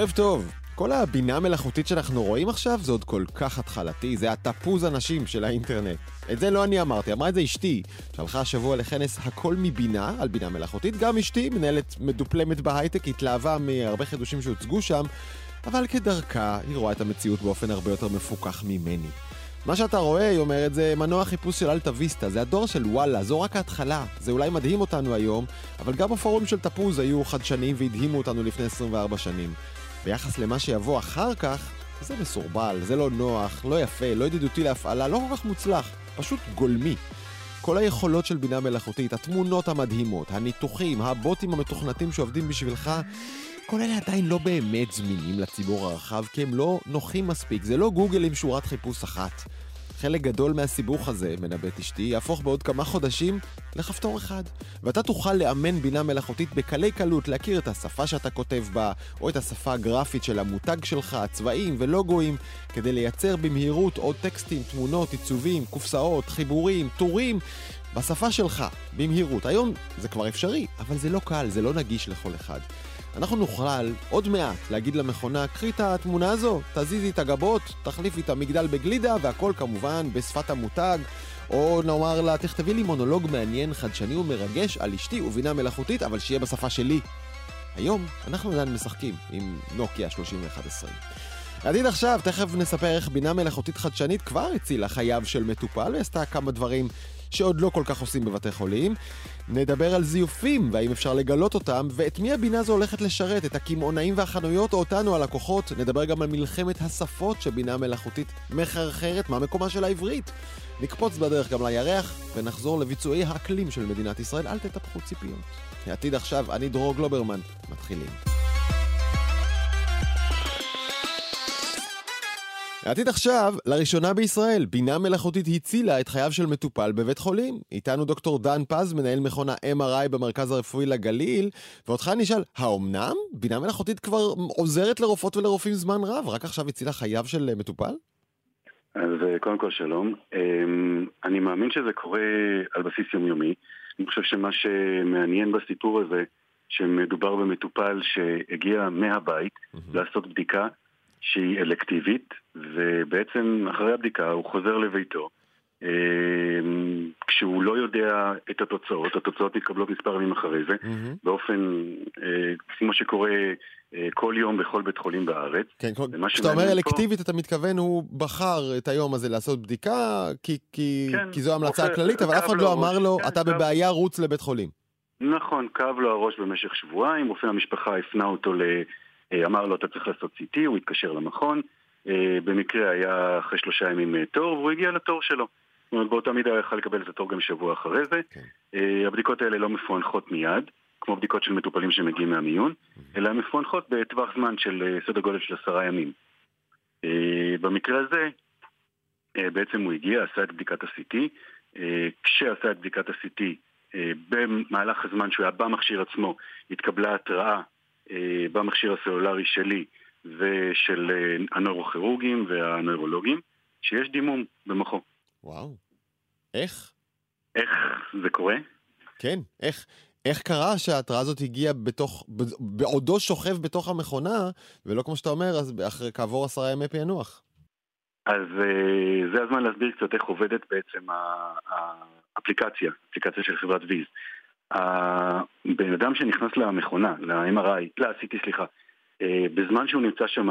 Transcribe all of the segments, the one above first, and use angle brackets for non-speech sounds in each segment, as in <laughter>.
ערב טוב. כל הבינה המלאכותית שאנחנו רואים עכשיו זה עוד כל כך התחלתי, זה התפוז הנשים של האינטרנט. את זה לא אני אמרתי, אמרה את זה אשתי, שהלכה השבוע לכנס הכל מבינה על בינה מלאכותית. גם אשתי, מנהלת מדופלמת בהייטק, התלהבה מהרבה חידושים שהוצגו שם, אבל כדרכה, היא רואה את המציאות באופן הרבה יותר מפוקח ממני. מה שאתה רואה, היא אומרת, זה מנוע חיפוש של אלטה ויסטה, זה הדור של וואלה, זו רק ההתחלה. זה אולי מדהים אותנו היום, אבל גם הפורומים של תפוז היו חדשניים והדהימו אותנו לפני 24 שנים. ביחס למה שיבוא אחר כך, זה מסורבל, זה לא נוח, לא יפה, לא ידידותי להפעלה, לא כל כך מוצלח, פשוט גולמי. כל היכולות של בינה מלאכותית, התמונות המדהימות, הניתוחים, הבוטים המתוכנתים שעובדים בשבילך, כל אלה עדיין לא באמת זמינים לציבור הרחב, כי הם לא נוחים מספיק, זה לא גוגל עם שורת חיפוש אחת. חלק גדול מהסיבוך הזה, מנבאת אשתי, יהפוך בעוד כמה חודשים לכפתור אחד. ואתה תוכל לאמן בינה מלאכותית בקלי קלות, להכיר את השפה שאתה כותב בה, או את השפה הגרפית של המותג שלך, צבעים ולוגויים, כדי לייצר במהירות עוד טקסטים, תמונות, עיצובים, קופסאות, חיבורים, טורים, בשפה שלך, במהירות. היום זה כבר אפשרי, אבל זה לא קל, זה לא נגיש לכל אחד. אנחנו נוכל עוד מעט להגיד למכונה, קחי את התמונה הזו, תזיזי את הגבות, תחליפי את המגדל בגלידה, והכל כמובן בשפת המותג. או נאמר לה, תכתבי לי מונולוג מעניין, חדשני ומרגש על אשתי ובינה מלאכותית, אבל שיהיה בשפה שלי. היום אנחנו עדיין משחקים עם נוקיה 3120. עתיד עכשיו, תכף נספר איך בינה מלאכותית חדשנית כבר הצילה חייו של מטופל ועשתה כמה דברים שעוד לא כל כך עושים בבתי חולים. נדבר על זיופים והאם אפשר לגלות אותם, ואת מי הבינה הזו הולכת לשרת, את הקמעונאים והחנויות או אותנו הלקוחות. נדבר גם על מלחמת השפות שבינה מלאכותית מחרחרת, מה מקומה של העברית. נקפוץ בדרך גם לירח, ונחזור לביצועי האקלים של מדינת ישראל. אל תטפחו ציפיות. העתיד עכשיו, אני דרור גלוברמן. מתחילים. העתיד עכשיו, לראשונה בישראל, בינה מלאכותית הצילה את חייו של מטופל בבית חולים. איתנו דוקטור דן פז, מנהל מכון ה-MRI במרכז הרפואי לגליל, ואותך אני אשאל, האומנם? בינה מלאכותית כבר עוזרת לרופאות ולרופאים זמן רב, רק עכשיו הצילה חייו של מטופל? אז אה, קודם כל שלום. אמ, אני מאמין שזה קורה על בסיס יומיומי. אני חושב שמה שמעניין בסיפור הזה, שמדובר במטופל שהגיע מהבית mm-hmm. לעשות בדיקה שהיא אלקטיבית, ובעצם אחרי הבדיקה הוא חוזר לביתו. אמ, כשהוא לא יודע את התוצאות, התוצאות מתקבלות מספר ימים אחרי זה, mm-hmm. באופן, אה, כמו שקורה אה, כל יום בכל בית חולים בארץ. כן, כשאתה אומר אלקטיבית, פה... אתה מתכוון, הוא בחר את היום הזה לעשות בדיקה, כי, כי, כן, כי זו המלצה אוקיי, הכללית, אבל אף אחד לא אמר לו, כן, אתה קו... בבעיה, רוץ לבית חולים. נכון, כאב לו הראש במשך שבועיים, רופא המשפחה הפנה אותו ל... אה, אמר לו, אתה צריך לעשות CT, הוא התקשר למכון, במקרה היה אחרי שלושה ימים תור, והוא הגיע לתור שלו. זאת אומרת, באותה מידה הוא יכל לקבל את התור גם שבוע אחרי זה. כן. הבדיקות האלה לא מפוענחות מיד. כמו בדיקות של מטופלים שמגיעים מהמיון, אלא הן מפוענחות בטווח זמן של אה, סדר גודל של עשרה ימים. אה, במקרה הזה, אה, בעצם הוא הגיע, עשה את בדיקת ה-CT, כשעשה את בדיקת ה-CT, במהלך הזמן שהוא היה במכשיר עצמו, התקבלה התראה במכשיר הסלולרי שלי ושל הנוירוכירורגים והנוירולוגים, שיש דימום במוחו. וואו. איך? איך זה קורה? כן, איך? איך קרה שההתראה הזאת הגיעה בתוך, בעודו שוכב בתוך המכונה, ולא כמו שאתה אומר, אז אחרי כעבור עשרה ימי פענוח? אז אה, זה הזמן להסביר קצת איך עובדת בעצם האפליקציה, אפליקציה של חברת ויז. הבן אדם שנכנס למכונה, ל-MRI, ל-CT סליחה, אה, בזמן שהוא נמצא שם,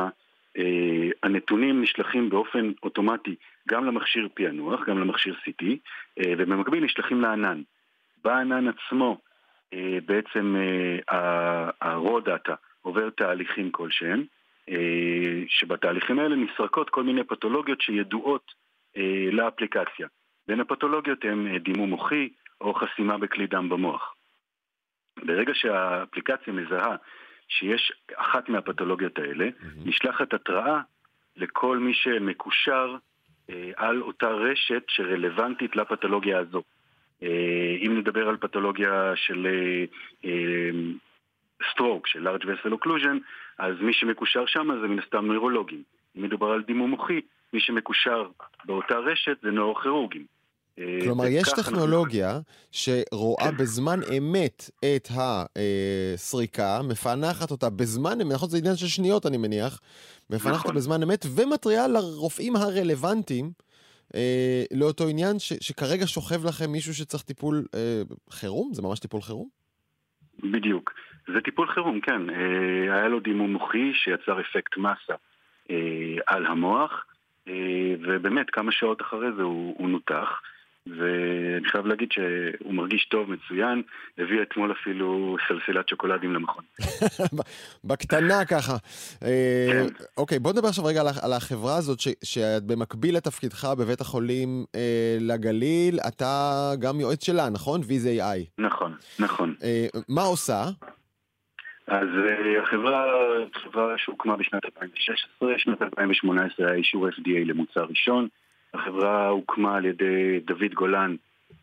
אה, הנתונים נשלחים באופן אוטומטי גם למכשיר פענוח, גם למכשיר CT, ובמקביל נשלחים לענן. בענן עצמו אה, בעצם ה-raw אה, data עובר תהליכים כלשהם, אה, שבתהליכים האלה נסרקות כל מיני פתולוגיות שידועות לאפליקציה. בין הפתולוגיות הן דימום מוחי או חסימה בכלי דם במוח. ברגע שהאפליקציה מזהה שיש אחת מהפתולוגיות האלה, mm-hmm. נשלחת התראה לכל מי שמקושר אה, על אותה רשת שרלוונטית לפתולוגיה הזו. אה, אם נדבר על פתולוגיה של סטרוק, אה, של large vessel occlusion, אז מי שמקושר שם זה מן הסתם נוירולוגים. אם מדובר על דימום מוחי, מי שמקושר באותה רשת זה נוירוכירורגים. כלומר, יש טכנולוגיה אנחנו... שרואה. בזמן אמת את הסריקה, מפענחת אותה בזמן אמת, נכון? זה עניין של שניות, אני מניח, מפענחת נכון. בזמן אמת, ומתריעה לרופאים הרלוונטיים. אה, לאותו עניין ש, שכרגע שוכב לכם מישהו שצריך טיפול אה, חירום? זה ממש טיפול חירום? בדיוק. זה טיפול חירום, כן. אה, היה לו דימום מוחי שיצר אפקט מסה אה, על המוח, אה, ובאמת כמה שעות אחרי זה הוא, הוא נותח. ואני חייב להגיד שהוא מרגיש טוב, מצוין, הביא אתמול אפילו סלסילת שוקולדים למכון. <laughs> בקטנה ככה. אה, כן. אוקיי, בוא נדבר עכשיו רגע על החברה הזאת, שבמקביל לתפקידך בבית החולים אה, לגליל, אתה גם יועץ שלה, נכון? AI. נכון, נכון. אה, מה עושה? אז החברה, חברה שהוקמה בשנת 2016, שנת 2018 היה אישור FDA למוצר ראשון. החברה הוקמה על ידי דוד גולן,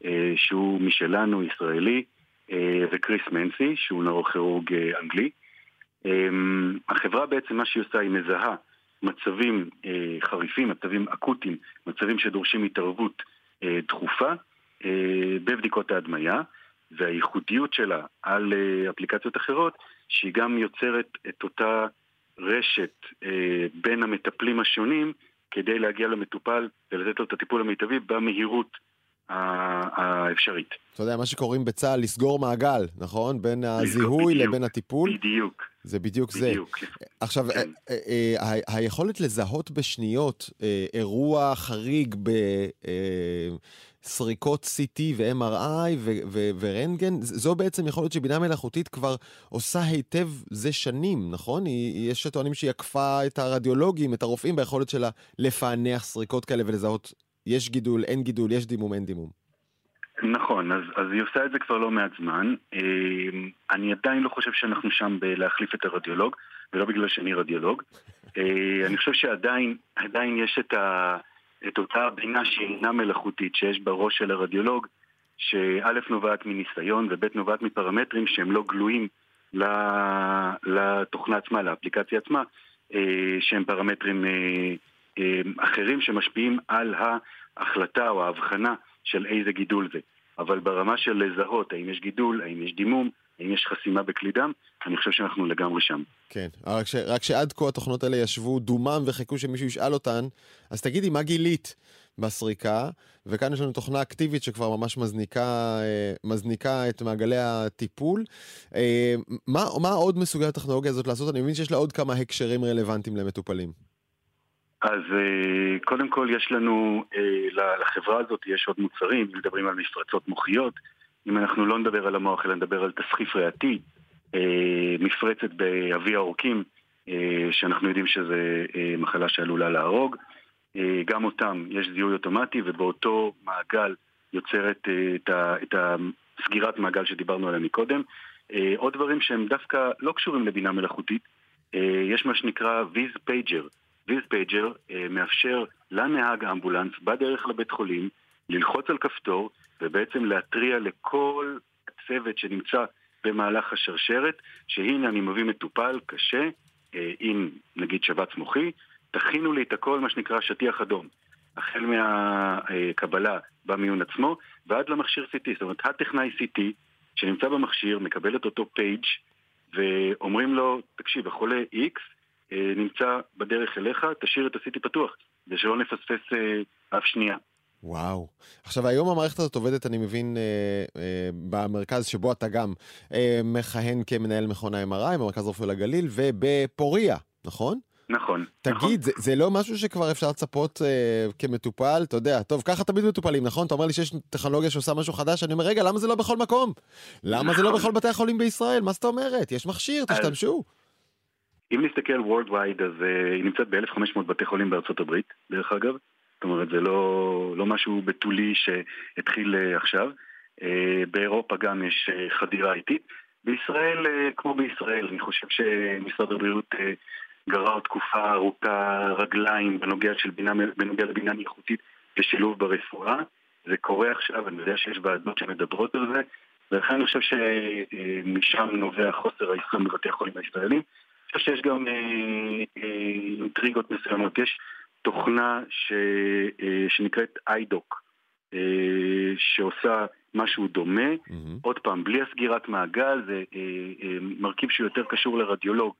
אה, שהוא משלנו, ישראלי, אה, וקריס מנסי, שהוא נורוכירורג אה, אנגלי. החברה בעצם, מה שהיא עושה, היא מזהה מצבים חריפים, מצבים אקוטיים, מצבים שדורשים התערבות דחופה בבדיקות ההדמיה, והייחודיות שלה על אפליקציות אחרות, שהיא גם יוצרת את אותה רשת בין המטפלים השונים כדי להגיע למטופל ולתת לו את הטיפול המיטבי במהירות האפשרית. אתה יודע, מה שקוראים בצה"ל לסגור מעגל, נכון? בין הזיהוי בדיוק, לבין הטיפול. בדיוק. זה בדיוק, בדיוק זה. עכשיו, כן. אה, אה, אה, היכולת לזהות בשניות אירוע חריג בסריקות CT ו-MRI ורנטגן, זו בעצם יכולת שבינה מלאכותית כבר עושה היטב זה שנים, נכון? יש שטוענים שהיא עקפה את הרדיולוגים, את הרופאים, ביכולת שלה לפענח סריקות כאלה ולזהות יש גידול, אין גידול, יש דימום, אין דימום. נכון, אז, אז היא עושה את זה כבר לא מעט זמן. אמ, אני עדיין לא חושב שאנחנו שם בלהחליף את הרדיולוג, ולא בגלל שאני רדיולוג. <laughs> אה, אני חושב שעדיין יש את, ה, את אותה בינה שאינה מלאכותית שיש בראש של הרדיולוג, שא' נובעת מניסיון וב' נובעת מפרמטרים שהם לא גלויים לתוכנה עצמה, לאפליקציה עצמה, אה, שהם פרמטרים אה, אחרים שמשפיעים על ההחלטה או ההבחנה של איזה גידול זה. אבל ברמה של לזהות האם יש גידול, האם יש דימום, האם יש חסימה בכלי דם, אני חושב שאנחנו לגמרי שם. כן, רק, ש, רק שעד כה התוכנות האלה ישבו דומם וחיכו שמישהו ישאל אותן, אז תגידי, מה גילית בסריקה? וכאן יש לנו תוכנה אקטיבית שכבר ממש מזניקה, אה, מזניקה את מעגלי הטיפול. אה, מה, מה עוד מסוגלת הטכנולוגיה הזאת לעשות? אני מבין שיש לה עוד כמה הקשרים רלוונטיים למטופלים. אז אה, קודם כל יש לנו, לחברה הזאת יש עוד מוצרים, מדברים על מפרצות מוחיות, אם אנחנו לא נדבר על המוח אלא נדבר על תסחיף ריאתי, אה, מפרצת באבי העורקים, שאנחנו יודעים שזו מחלה שעלולה להרוג, גם אותם יש זיהוי אוטומטי ובאותו מעגל יוצרת את הסגירת מעגל שדיברנו עליה מקודם. עוד דברים שהם דווקא לא קשורים לבינה מלאכותית, יש מה שנקרא Viz Pager. Viz Pager אה, מאפשר לנהג האמבולנס בדרך לבית חולים ללחוץ על כפתור ובעצם להתריע לכל הצוות שנמצא במהלך השרשרת שהנה אני מביא מטופל קשה אה, עם נגיד שבץ מוחי, תכינו לי את הכל מה שנקרא שטיח אדום החל מהקבלה במיון עצמו ועד למכשיר CT, זאת אומרת הטכנאי CT שנמצא במכשיר מקבל את אותו פייג' ואומרים לו, תקשיב, החולה X אה, נמצא בדרך אליך, תשאיר את ה-CT פתוח, כדי שלא נפספס אה, אף שנייה. וואו. עכשיו, היום המערכת הזאת עובדת, אני מבין, אה, אה, במרכז שבו אתה גם אה, מכהן כמנהל מכון ה-MRI, במרכז רפואי לגליל, ובפוריה, נכון? נכון. תגיד, נכון. זה, זה לא משהו שכבר אפשר לצפות אה, כמטופל? אתה יודע, טוב, ככה תמיד מטופלים, נכון? אתה אומר לי שיש טכנולוגיה שעושה משהו חדש, אני אומר, רגע, למה זה לא בכל מקום? למה נכון. זה לא. בכל בתי החולים בישראל? מה זאת אומרת? יש מכשיר, תשתמשו. אם נסתכל Worldwide אז uh, היא נמצאת ב-1500 בתי חולים בארצות הברית, דרך אגב. זאת אומרת, זה לא, לא משהו בתולי שהתחיל uh, עכשיו. Uh, באירופה גם יש uh, חדירה איטית. בישראל, כמו בישראל, אני חושב שמשרד הבריאות גרר תקופה ארוכה רגליים בנוגע, של בינה, בנוגע לבינה מלאכותית ושילוב ברפואה. זה קורה עכשיו, אני יודע שיש ועדות שמדברות על זה, ולכן אני חושב שמשם נובע חוסר היישום בבתי החולים הישראלים. חושב שיש גם אה, אה, אינטריגות מסוימות. יש תוכנה ש, אה, שנקראת איידוק, שעושה משהו דומה. Mm-hmm. עוד פעם, בלי הסגירת מעגל, זה מרכיב שהוא יותר קשור לרדיולוג,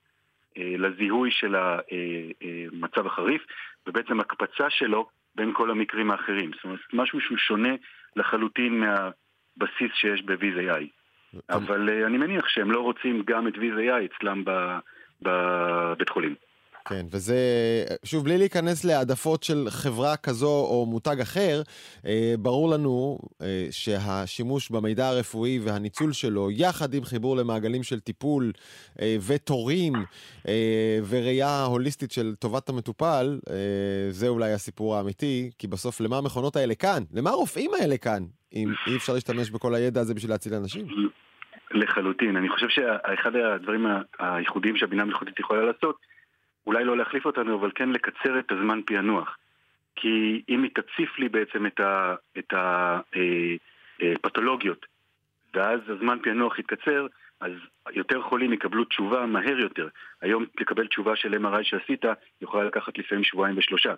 לזיהוי של המצב החריף, ובעצם הקפצה שלו בין כל המקרים האחרים. זאת אומרת, משהו שהוא שונה לחלוטין מהבסיס שיש ב-VZI. אבל אני מניח שהם לא רוצים גם את VZI אצלם בבית חולים. כן, וזה, שוב, בלי להיכנס להעדפות של חברה כזו או מותג אחר, אה, ברור לנו אה, שהשימוש במידע הרפואי והניצול שלו, יחד עם חיבור למעגלים של טיפול אה, ותורים וראייה הוליסטית של טובת המטופל, זה אולי הסיפור האמיתי, כי בסוף למה המכונות האלה כאן? למה הרופאים האלה כאן, אם אי אפשר להשתמש בכל הידע הזה בשביל להציל אנשים? לחלוטין. אני חושב שאחד הדברים הייחודיים שהבינה המלאכותית יכולה לעשות, אולי לא להחליף אותנו, אבל כן לקצר את הזמן פענוח. כי אם היא תציף לי בעצם את הפתולוגיות, אה, אה, ואז הזמן פענוח יתקצר, אז יותר חולים יקבלו תשובה מהר יותר. היום לקבל תשובה של MRI שעשית יכולה לקחת לפעמים שבועיים ושלושה.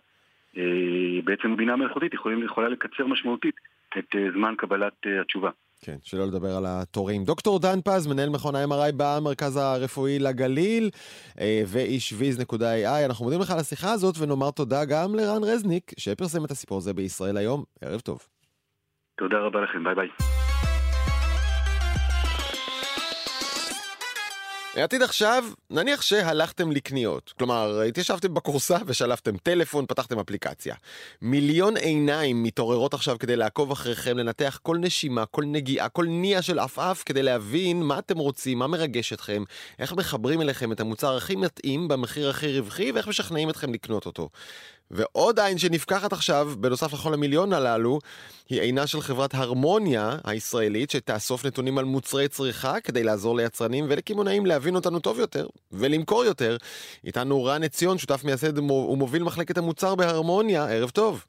אה, בעצם בינה מלאכותית יכולה לקצר משמעותית את זמן קבלת התשובה. כן, שלא לדבר על התורים. דוקטור דן פז, מנהל מכון ה-MRI במרכז הרפואי לגליל, אה, ואיש Viz.ai. אנחנו מודים לך על השיחה הזאת, ונאמר תודה גם לרן רזניק, שפרסם את הסיפור הזה בישראל היום. ערב טוב. תודה רבה לכם, ביי ביי. העתיד עכשיו, נניח שהלכתם לקניות. כלומר, התיישבתם בכורסה ושלפתם טלפון, פתחתם אפליקציה. מיליון עיניים מתעוררות עכשיו כדי לעקוב אחריכם, לנתח כל נשימה, כל נגיעה, כל ניע של עפעף, כדי להבין מה אתם רוצים, מה מרגש אתכם, איך מחברים אליכם את המוצר הכי מתאים במחיר הכי רווחי, ואיך משכנעים אתכם לקנות אותו. ועוד עין שנפקחת עכשיו, בנוסף לכל המיליון הללו, היא עינה של חברת הרמוניה הישראלית, שתאסוף נתונים על מוצרי צריכה כדי לעזור ליצרנים ולקמעונאים להבין אותנו טוב יותר ולמכור יותר. איתנו רן עציון, שותף מייסד ומוביל מחלקת המוצר בהרמוניה, ערב טוב.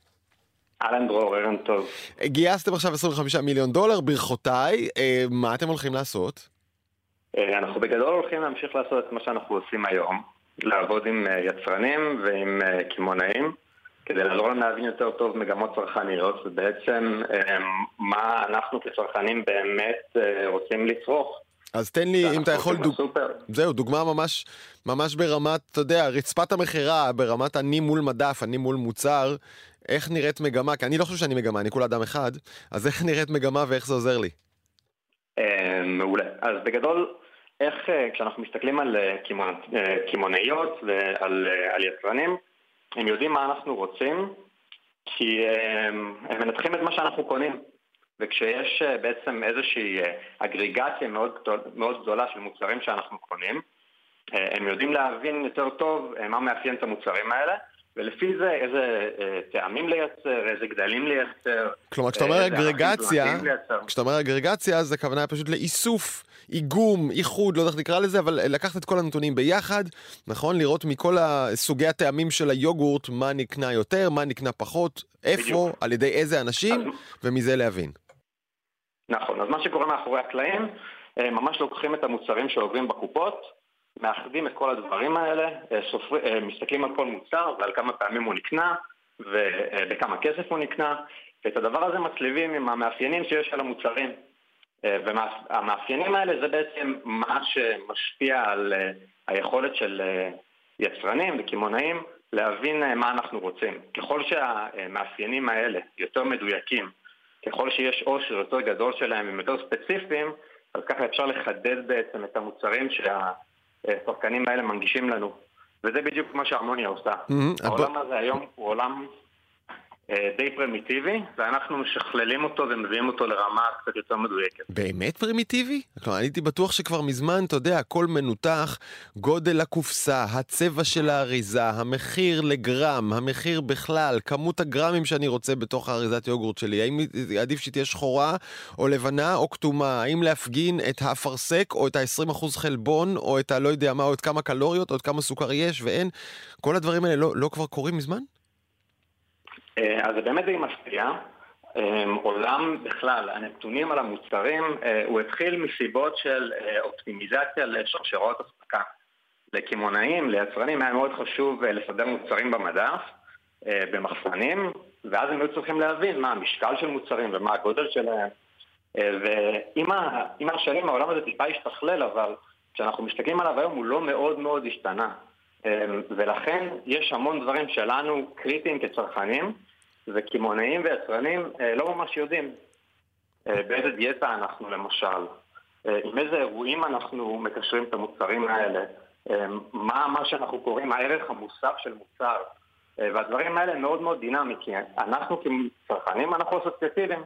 אהלן דרור, ערב טוב. גייסתם עכשיו 25 מיליון דולר, ברכותיי. אה, מה אתם הולכים לעשות? אה, אנחנו בגדול הולכים להמשיך לעשות את מה שאנחנו עושים היום. לעבוד עם אה, יצרנים ועם אה, קמעונאים כדי לעזור להם להבין יותר טוב מגמות צרכניות ובעצם אה, מה אנחנו כצרכנים באמת רוצים לצרוך. אז תן לי, אם אתה יכול, דוג... זהו, דוגמה ממש, ממש ברמת, אתה יודע, רצפת המכירה, ברמת אני מול מדף, אני מול מוצר, איך נראית מגמה, כי אני לא חושב שאני מגמה, אני כולה אדם אחד, אז איך נראית מגמה ואיך זה עוזר לי? מעולה. אז בגדול, איך אה, כשאנחנו מסתכלים על אה, אה, קמעונאיות ועל על יצרנים, הם יודעים מה אנחנו רוצים, כי הם, הם מנתחים את מה שאנחנו קונים. וכשיש בעצם איזושהי אגריגציה מאוד, גדול, מאוד גדולה של מוצרים שאנחנו קונים, הם יודעים להבין יותר טוב מה מאפיין את המוצרים האלה, ולפי זה איזה טעמים לייצר, איזה גדלים לייצר. כלומר, כשאתה אומר אגרגציה, כשאתה אומר אגרגציה, זה הכוונה פשוט לאיסוף איגום, איחוד, לא יודע איך נקרא לזה, אבל לקחת את כל הנתונים ביחד, נכון? לראות מכל סוגי הטעמים של היוגורט, מה נקנה יותר, מה נקנה פחות, איפה, בדיוק. על ידי איזה אנשים, אז... ומזה להבין. נכון, אז מה שקורה מאחורי הקלעים, אה, ממש לוקחים את המוצרים שעוברים בקופות, מאחדים את כל הדברים האלה, אה, סופר, אה, מסתכלים על כל מוצר ועל כמה פעמים הוא נקנה ובכמה כסף הוא נקנה, ואת הדבר הזה מצליבים עם המאפיינים שיש על המוצרים. אה, והמאפיינים האלה זה בעצם מה שמשפיע על היכולת של יצרנים וקמעונאים להבין מה אנחנו רוצים. ככל שהמאפיינים האלה יותר מדויקים, ככל שיש עושר יותר גדול שלהם והם יותר ספציפיים, אז ככה אפשר לחדד בעצם את המוצרים שהשחקנים האלה מנגישים לנו. וזה בדיוק מה שהרמוניה עושה. Mm-hmm. העולם הזה היום הוא עולם די פרימיטיבי, ואנחנו משכללים אותו ומביאים אותו לרמה קצת יותר מדויקת. באמת פרימיטיבי? כלומר, אני הייתי בטוח שכבר מזמן, אתה יודע, הכל מנותח, גודל הקופסה, הצבע של האריזה, המחיר לגרם, המחיר בכלל, כמות הגרמים שאני רוצה בתוך האריזת יוגורט שלי, האם עדיף שהיא תהיה שחורה או לבנה או כתומה, האם להפגין את האפרסק או את ה-20% חלבון, או את הלא יודע מה, או את כמה קלוריות, או את כמה סוכר יש ואין, כל הדברים האלה לא, לא כבר קורים מזמן? אה, אז זה באמת די מפתיע. אה, עולם בכלל, הנתונים על המוצרים, אה, הוא התחיל מסיבות של אופטימיזציה לשרשרות אספקה. לקמעונאים, ליצרנים, היה מאוד חשוב לסדר מוצרים במדף, במחסנים, ואז הם היו צריכים להבין מה המשקל של מוצרים ומה הגודל שלהם. ועם השנים העולם הזה טיפה השתכלל, אבל כשאנחנו מסתכלים עליו היום הוא לא מאוד מאוד השתנה. ולכן יש המון דברים שלנו קריטיים כצרכנים, וקמעונאים ויצרנים לא ממש יודעים באיזה דיאטה אנחנו למשל, עם איזה אירועים אנחנו מקשרים את המוצרים האלה, מה, מה שאנחנו קוראים הערך המוסף של מוצר. והדברים האלה מאוד מאוד דינמיים, כי אנחנו כצרכנים אנחנו אסוציאטיביים.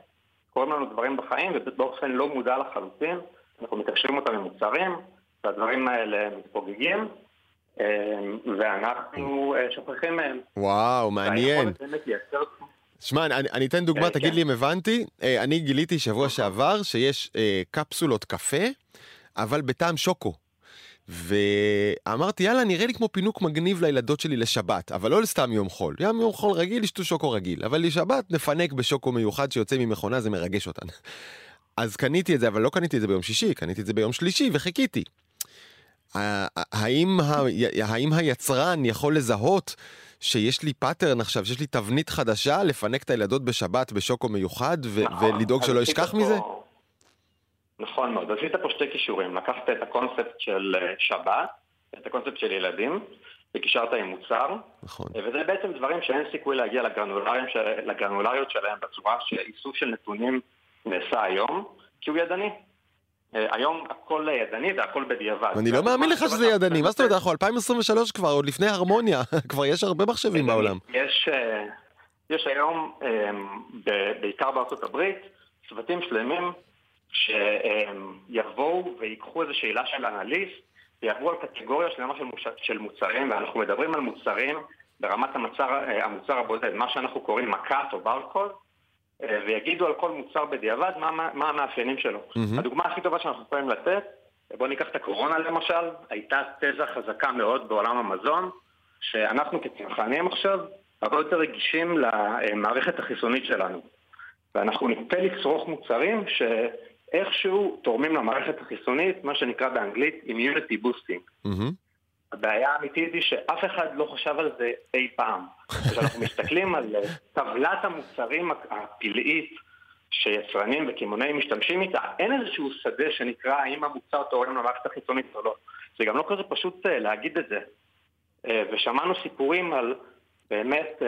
קורים לנו דברים בחיים ובאופן לא מודע לחלוטין, אנחנו מקשרים אותם למוצרים, והדברים האלה מתפוגגים, ואנחנו שוכחים מהם. וואו, מעניין. שמע, אני, אני אתן דוגמה, תגיד כן. לי אם הבנתי. אני גיליתי שבוע שעבר שיש אה, קפסולות קפה, אבל בטעם שוקו. ואמרתי, יאללה, נראה לי כמו פינוק מגניב לילדות שלי לשבת, אבל לא לסתם יום חול. יום יום חול רגיל, ישתו שוקו רגיל, אבל לשבת נפנק בשוקו מיוחד שיוצא ממכונה, זה מרגש אותן. אז קניתי את זה, אבל לא קניתי את זה ביום שישי, קניתי את זה ביום שלישי וחיכיתי. האם, ה... האם היצרן יכול לזהות שיש לי pattern עכשיו, שיש לי תבנית חדשה, לפנק את הילדות בשבת בשוקו מיוחד ו- נכון, ולדאוג שלא פה- מזה? נכון מאוד, עשית פה שתי כישורים, לקחת את הקונספט של אה, שבת, את הקונספט של ילדים, וקישרת עם מוצר, נכון. וזה בעצם דברים שאין סיכוי להגיע לגרנולריות, לגרנולריות שלהם בצורה שאיסוף של נתונים נעשה היום, כי הוא ידני. אה, היום הכל ידני והכל בדיעבד. אני לא מאמין לך שזה ידני, מה זאת אומרת, אנחנו 2023 כבר, עוד לפני הרמוניה, <laughs> כבר יש הרבה מחשבים בעולם. יש, אה, יש היום, אה, בעיקר בארצות הברית, צוותים שלמים שיבואו ויקחו איזו שאלה של אנליסט ויעברו על קטגוריה שלמה של, מוש... של מוצרים, ואנחנו מדברים על מוצרים ברמת המוצר, אה, המוצר הבודד, מה שאנחנו קוראים מקת או ברקוד, אה, ויגידו על כל מוצר בדיעבד מה, מה, מה המאפיינים שלו. מהמם. הדוגמה הכי טובה שאנחנו יכולים לתת, בואו ניקח את הקורונה למשל, הייתה תזה חזקה מאוד בעולם המזון, שאנחנו כצרכנים עכשיו הרבה יותר רגישים למערכת החיסונית שלנו. ואנחנו נוטה לצרוך מוצרים שאיכשהו תורמים למערכת החיסונית, מה שנקרא באנגלית immunity boosting. מהמם. הבעיה האמיתית היא שאף אחד לא חשב על זה אי פעם. כשאנחנו מסתכלים על אה, טבלת המוצרים הפלאית שיצרנים וקמעונאים משתמשים איתה, אין איזשהו שדה שנקרא האם המוצר תורם למערכת החיצונית או לא. זה גם לא כזה פשוט אה, להגיד את זה. אה, ושמענו סיפורים על באמת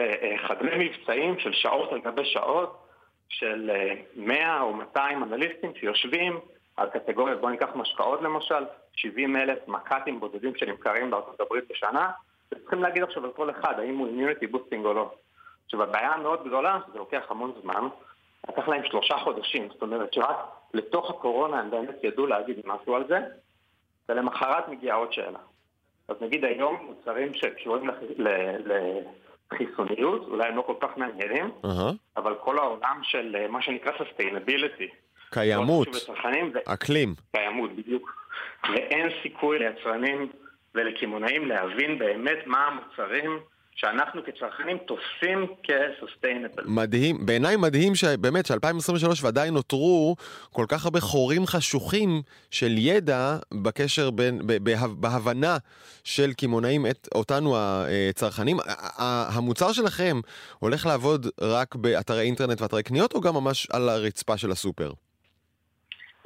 חדרי מבצעים של שעות על גבי שעות, של אה, 100 או 200 אנליסטים שיושבים על קטגוריות, בואו ניקח משקאות למשל, 70 אלף מק"טים בודדים שנמכרים בארצות הברית בשנה, וצריכים להגיד עכשיו על כל אחד האם הוא immunity boosting או לא. עכשיו הבעיה המאוד גדולה, זה לוקח המון זמן, לקח להם שלושה חודשים, זאת אומרת שרק לתוך הקורונה הם באמת ידעו להגיד משהו על זה, ולמחרת מגיעה עוד שאלה. אז נגיד היום מוצרים שקשורים לח- ל- לחיסוניות, אולי הם לא כל כך מעניינים, אהה. אבל כל העולם של אה, מה שנקרא sustainability, קיימות, אקלים. קיימות בדיוק. ואין סיכוי ליצרנים ולקמעונאים להבין באמת מה המוצרים שאנחנו כצרכנים תופסים כ-sustainable. מדהים, בעיניי מדהים שבאמת ש-2023 ועדיין נותרו כל כך הרבה חורים חשוכים של ידע בקשר בין, ב- בה- בהבנה של קמעונאים את אותנו הצרכנים. המוצר שלכם הולך לעבוד רק באתרי אינטרנט ואתרי קניות או גם ממש על הרצפה של הסופר?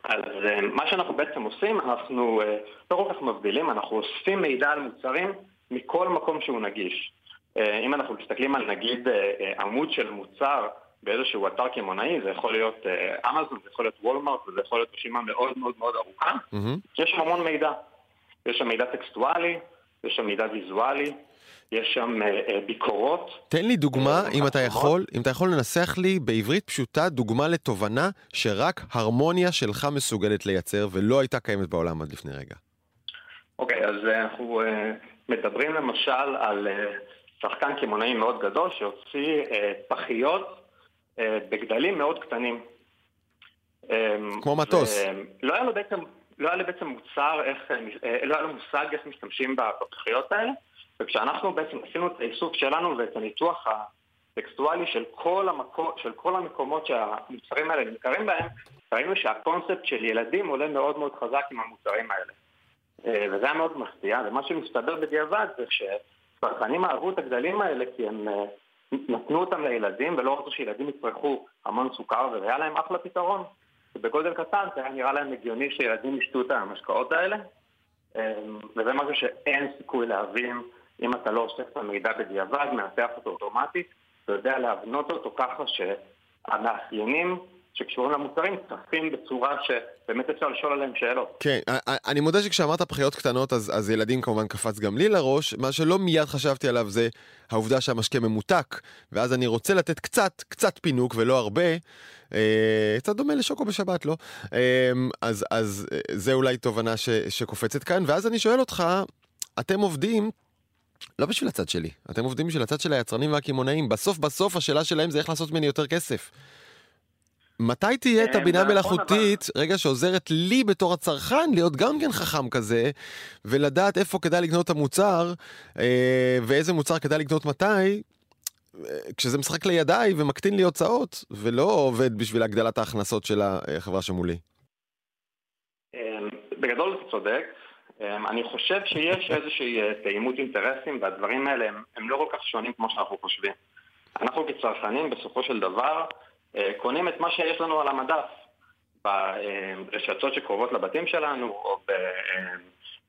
אז אה, מה שאנחנו בעצם עושים, אנחנו אה, לא כל כך מבדילים, אנחנו אוספים מידע על מוצרים מכל מקום שהוא נגיש. אה, אם אנחנו מסתכלים על נגיד עמוד של מוצר באיזשהו אתר קמעונאי, זה יכול להיות אמזון, זה יכול להיות וולמארט, וזה יכול להיות רשימה מאוד מאוד מאוד ארוכה, מהמם. יש שם המון מידע. יש שם מידע טקסטואלי, יש שם מידע ויזואלי, יש שם אה, אה, ביקורות. תן לי דוגמה, אה, אם אתה. יכול, אם אתה יכול לנסח לי בעברית פשוטה דוגמה לתובנה שרק הרמוניה שלך מסוגלת לייצר ולא הייתה קיימת בעולם עד לפני רגע. אוקיי, אז אה, אנחנו אה, מדברים למשל על אה, שחקן קמעונאי מאוד גדול שהוציא אה, פחיות אה, בגדלים מאוד קטנים. אה, כמו מטוס. לא היה לו בעצם, לא היה לו בעצם מוצר, איך, לא היה לו מושג איך משתמשים בפחיות האלה, וכשאנחנו בעצם עשינו את האיסוף שלנו ואת הניתוח הטקסטואלי של כל, המקו, של כל המקומות שהמוצרים האלה נמכרים בהם, ראינו שהקונספט של ילדים עולה מאוד מאוד חזק עם המוצרים האלה. אה, וזה היה מאוד מפתיע, ומה שמסתבר בדיעבד זה שצרכנים אהבו את הגדלים האלה כי הם, אה, נתנו אותם לילדים ולא רצו שילדים יצרכו המון סוכר והיה להם אחלה פתרון. ובגודל קטן זה היה נראה להם הגיוני שילדים ישתו את המשקאות האלה, אמ, וזה משהו שאין סיכוי להבין אם אתה לא אוסף את המידע בדיעבד, מנתח אותו אוטומטית, אתה יודע להבנות אותו ככה שהמאפיינים שקשורים למוצרים צפים בצורה שבאמת אפשר לשאול עליהם שאלות. כן, אני מודה שכשאמרת פחיות קטנות, אז, אז ילדים כמובן קפץ גם לי לראש, מה שלא מיד חשבתי עליו זה העובדה שהמשקה ממותק, ואז אני רוצה לתת קצת, קצת פינוק ולא הרבה, אה, קצת דומה לשוקו בשבת, לא? אה, אז, אז אה, זה אולי תובנה ש, שקופצת כאן, ואז אני שואל אותך, אתם עובדים לא בשביל הצד שלי, אתם עובדים בשביל הצד של היצרנים והקמעונאים. בסוף בסוף השאלה שלהם זה איך לעשות ממני יותר כסף. מתי תהיה את הבינה מלאכותית, רגע שעוזרת לי בתור הצרכן להיות גם כן חכם כזה, ולדעת איפה כדאי לקנות את המוצר, אה, ואיזה מוצר כדאי לקנות מתי, אה, כשזה משחק לידיי ומקטין לי הוצאות, ולא עובד בשביל הגדלת ההכנסות של החברה שמולי. בגדול אתה צודק. אמ, אני חושב שיש איזושהי אה, תאימות אינטרסים, והדברים האלה הם, הם לא כל כך שונים כמו שאנחנו חושבים. אנחנו כצרכנים, בסופו של דבר, אה, קונים את מה שיש לנו על המדף. ברשתות שקרובות לבתים שלנו, או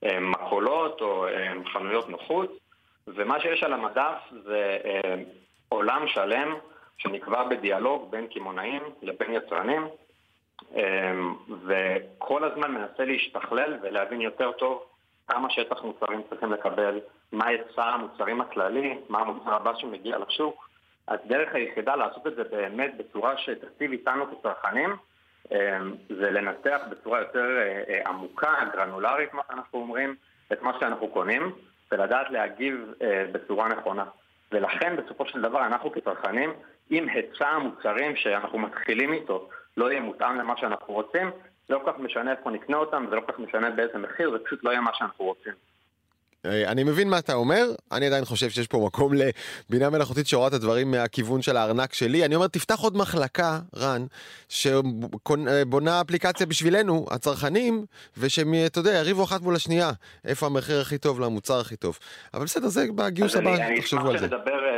במכולות, או חנויות נוחות, ומה שיש על המדף זה עולם שלם שנקבע בדיאלוג בין קמעונאים לבין יצרנים, וכל הזמן מנסה להשתכלל ולהבין יותר טוב כמה שטח מוצרים צריכים לקבל, מה היצע המוצרים הכללי, מה המוצר הבא שמגיע לשוק. הדרך היחידה לעשות את זה באמת בצורה שתקציב איתנו כצרכנים אמ, זה לנתח בצורה יותר אה, אה, עמוקה, גרנולרית, מה שאנחנו אומרים, את מה שאנחנו קונים, ולדעת להגיב אה, בצורה נכונה. ולכן בסופו של דבר אנחנו כצרכנים, אם היצע המוצרים שאנחנו מתחילים איתו לא יהיה מותאם למה שאנחנו רוצים, לא כל כך משנה איפה נקנה אותם, זה לא כל כך משנה באיזה מחיר, זה פשוט לא יהיה מה שאנחנו רוצים. אה, אני מבין מה אתה אומר, אני עדיין חושב שיש פה מקום לבינה מלאכותית שרואה את הדברים מהכיוון של הארנק שלי. אני אומר, תפתח עוד מחלקה, רן, שבונה אפליקציה בשבילנו, הצרכנים, ושהם, אתה יודע, יריבו אחת מול השנייה, איפה המחיר הכי טוב למוצר הכי טוב. אבל בסדר, זה בגיוס הבא, תחשבו על זה. אני אשמח שנדבר אה,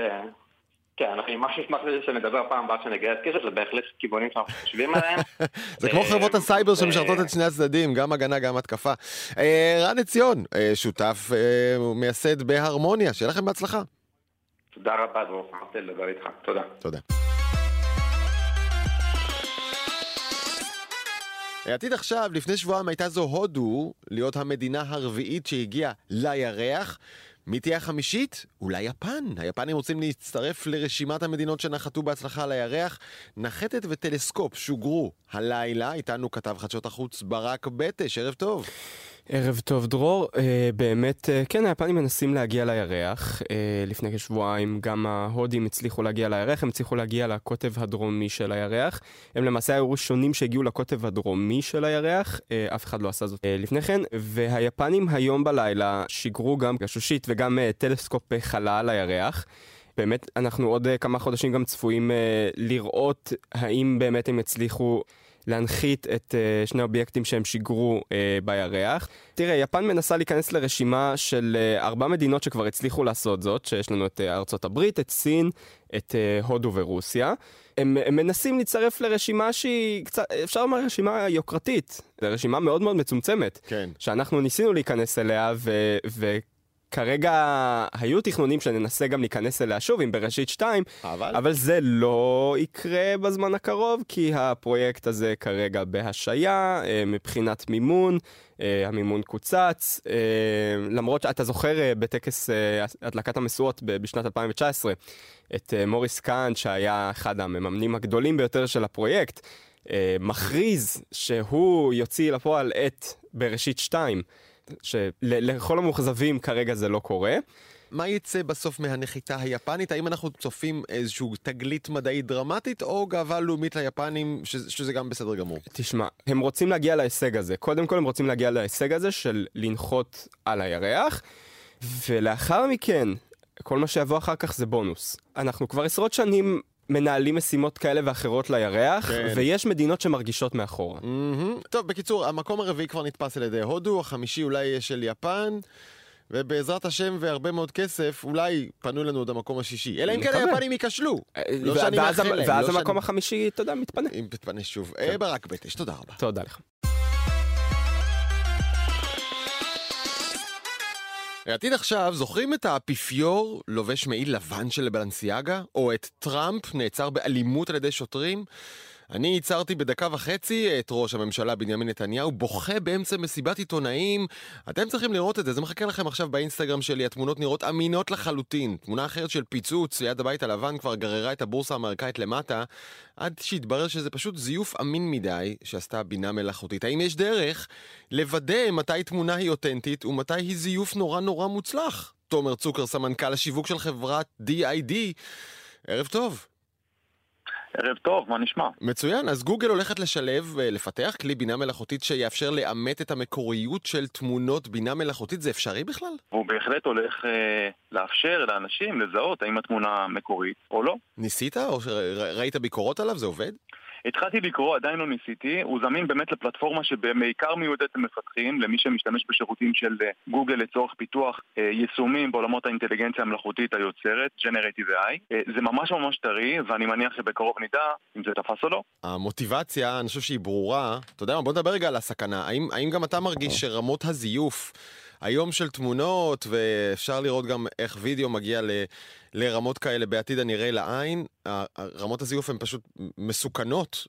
כן, אני ממש אשמח שנדבר פעם הבאה שנגייס כסף, זה בהחלט כיוונים שאנחנו חושבים <laughs> עליהם. זה כמו חברות הסייבר שמשרתות את שני הצדדים, גם הגנה, גם התקפה. אה, רן עציון, אה, שותף אה, מייסד בהרמוניה, שיהיה לכם בהצלחה. תודה רבה, דרור, שמחתי לדבר איתך. תודה. תודה. עתיד עכשיו, לפני שבועיים הייתה זו הודו להיות המדינה הרביעית שהגיעה לירח. מי תהיה החמישית? אולי יפן. היפנים רוצים להצטרף לרשימת המדינות שנחתו בהצלחה על הירח. נחתת וטלסקופ שוגרו הלילה. איתנו כתב חדשות החוץ ברק בטש, ערב טוב. ערב טוב דרור, אה, באמת, אה, כן, היפנים מנסים להגיע לירח. אה, לפני כשבועיים גם ההודים הצליחו להגיע לירח, הם הצליחו להגיע לקוטב הדרומי של הירח. הם למעשה היו ראשונים שהגיעו לקוטב הדרומי של הירח, אה, אף אחד לא עשה זאת אה, לפני כן, והיפנים היום בלילה שיגרו גם גשושית וגם אה, טלסקופ חלל לירח. באמת, אנחנו עוד אה, כמה חודשים גם צפויים אה, לראות האם באמת הם יצליחו להנחית את uh, שני האובייקטים שהם שיגרו uh, בירח. תראה, יפן מנסה להיכנס לרשימה של uh, ארבע מדינות שכבר הצליחו לעשות זאת, שיש לנו את uh, ארצות הברית, את סין, את uh, הודו ורוסיה. הם, הם מנסים להצטרף לרשימה שהיא קצת, אפשר לומר רשימה יוקרתית, זו רשימה מאוד מאוד מצומצמת. כן. שאנחנו ניסינו להיכנס אליה, ו... ו- כרגע היו תכנונים שננסה גם להיכנס אליה שוב עם בראשית 2, אבל... אבל זה לא יקרה בזמן הקרוב, כי הפרויקט הזה כרגע בהשעיה, אה, מבחינת מימון, אה, המימון קוצץ, אה, למרות שאתה זוכר בטקס הדלקת המשואות בשנת 2019, את מוריס קאנט, שהיה אחד המממנים הגדולים ביותר של הפרויקט, מכריז שהוא יוציא לפועל את בראשית 2. שלכל המאוכזבים כרגע זה לא קורה. מה יצא בסוף מהנחיתה היפנית? האם אנחנו צופים איזושהי תגלית מדעית דרמטית, או גאווה לאומית ליפנים, שזה, שזה גם בסדר גמור? תשמע, הם רוצים להגיע להישג הזה. קודם כל הם רוצים להגיע להישג הזה של לנחות על הירח, ולאחר מכן, כל מה שיבוא אחר כך זה בונוס. אנחנו כבר עשרות שנים מנהלים משימות כאלה ואחרות לירח, כן. ויש מדינות שמרגישות מאחורה. Mm-hmm. טוב, בקיצור, המקום הרביעי כבר נתפס על ידי הודו, החמישי אולי יהיה של יפן. ובעזרת השם והרבה מאוד כסף, אולי פנו לנו עוד המקום השישי. אלא אם כן. היפנים ייכשלו. לא ו- שאני ואז מאחל להם, ואז לא המקום שאני- החמישי, אתה יודע, מתפנה. אם תתפנה שוב. אה, ברק בטש, תודה רבה. תודה לך. העתיד עכשיו, זוכרים את האפיפיור לובש מעיל לבן של בלנסיאגה? או את טראמפ נעצר באלימות על ידי שוטרים? אני ייצרתי בדקה וחצי את ראש הממשלה בנימין נתניהו בוכה באמצע מסיבת עיתונאים. אתם צריכים לראות את זה, זה מחכה לכם עכשיו באינסטגרם שלי, התמונות נראות אמינות לחלוטין. תמונה אחרת של פיצוץ ליד הבית הלבן כבר גררה את הבורסה האמריקאית למטה, עד שהתברר שזה פשוט זיוף אמין מדי שעשתה בינה מלאכותית. האם יש דרך לוודא מתי תמונה היא אותנטית ומתי היא זיוף נורא נורא מוצלח? תומר צוקר, סמנכ"ל השיווק של חברת DID. ערב טוב. ערב טוב, מה נשמע? מצוין, אז גוגל הולכת לשלב ולפתח כלי בינה מלאכותית שיאפשר לאמת את המקוריות של תמונות בינה מלאכותית, זה אפשרי בכלל? הוא בהחלט הולך אה, לאפשר לאנשים לזהות האם התמונה מקורית או לא. ניסית או שראית ביקורות עליו? זה עובד? התחלתי לקרוא, עדיין לא ניסיתי, הוא זמין באמת לפלטפורמה שבעיקר מיועדת למפתחים, למי שמשתמש בשירותים של אה, גוגל לצורך פיתוח אה, יישומים בעולמות האינטליגנציה המלאכותית היוצרת, Generative AI. אה, זה ממש ממש טרי, ואני מניח שבקרוב נדע אם זה תפס או לא. המוטיבציה, אני חושב שהיא ברורה. אתה יודע מה, בוא נדבר רגע על הסכנה. האם, האם גם אתה מרגיש שרמות הזיוף היום של תמונות, ואפשר לראות גם איך וידאו מגיע ל, לרמות כאלה בעתיד הנראה לעין, רמות הזיוף הן פשוט מסוכנות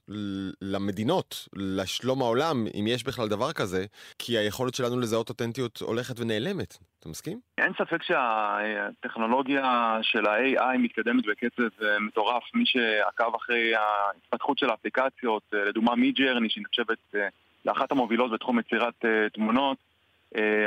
למדינות, לשלום העולם, אם יש בכלל דבר כזה, כי היכולת שלנו לזהות אותנטיות הולכת ונעלמת. אתה מסכים? אין ספק שהטכנולוגיה של ה-AI מתקדמת בקצב אה, מטורף. מי שעקב אחרי ההתפתחות של האפליקציות, אה, לדוגמה מי-ג'רני, שנחשבת אה, לאחת המובילות בתחום יצירת תמונות,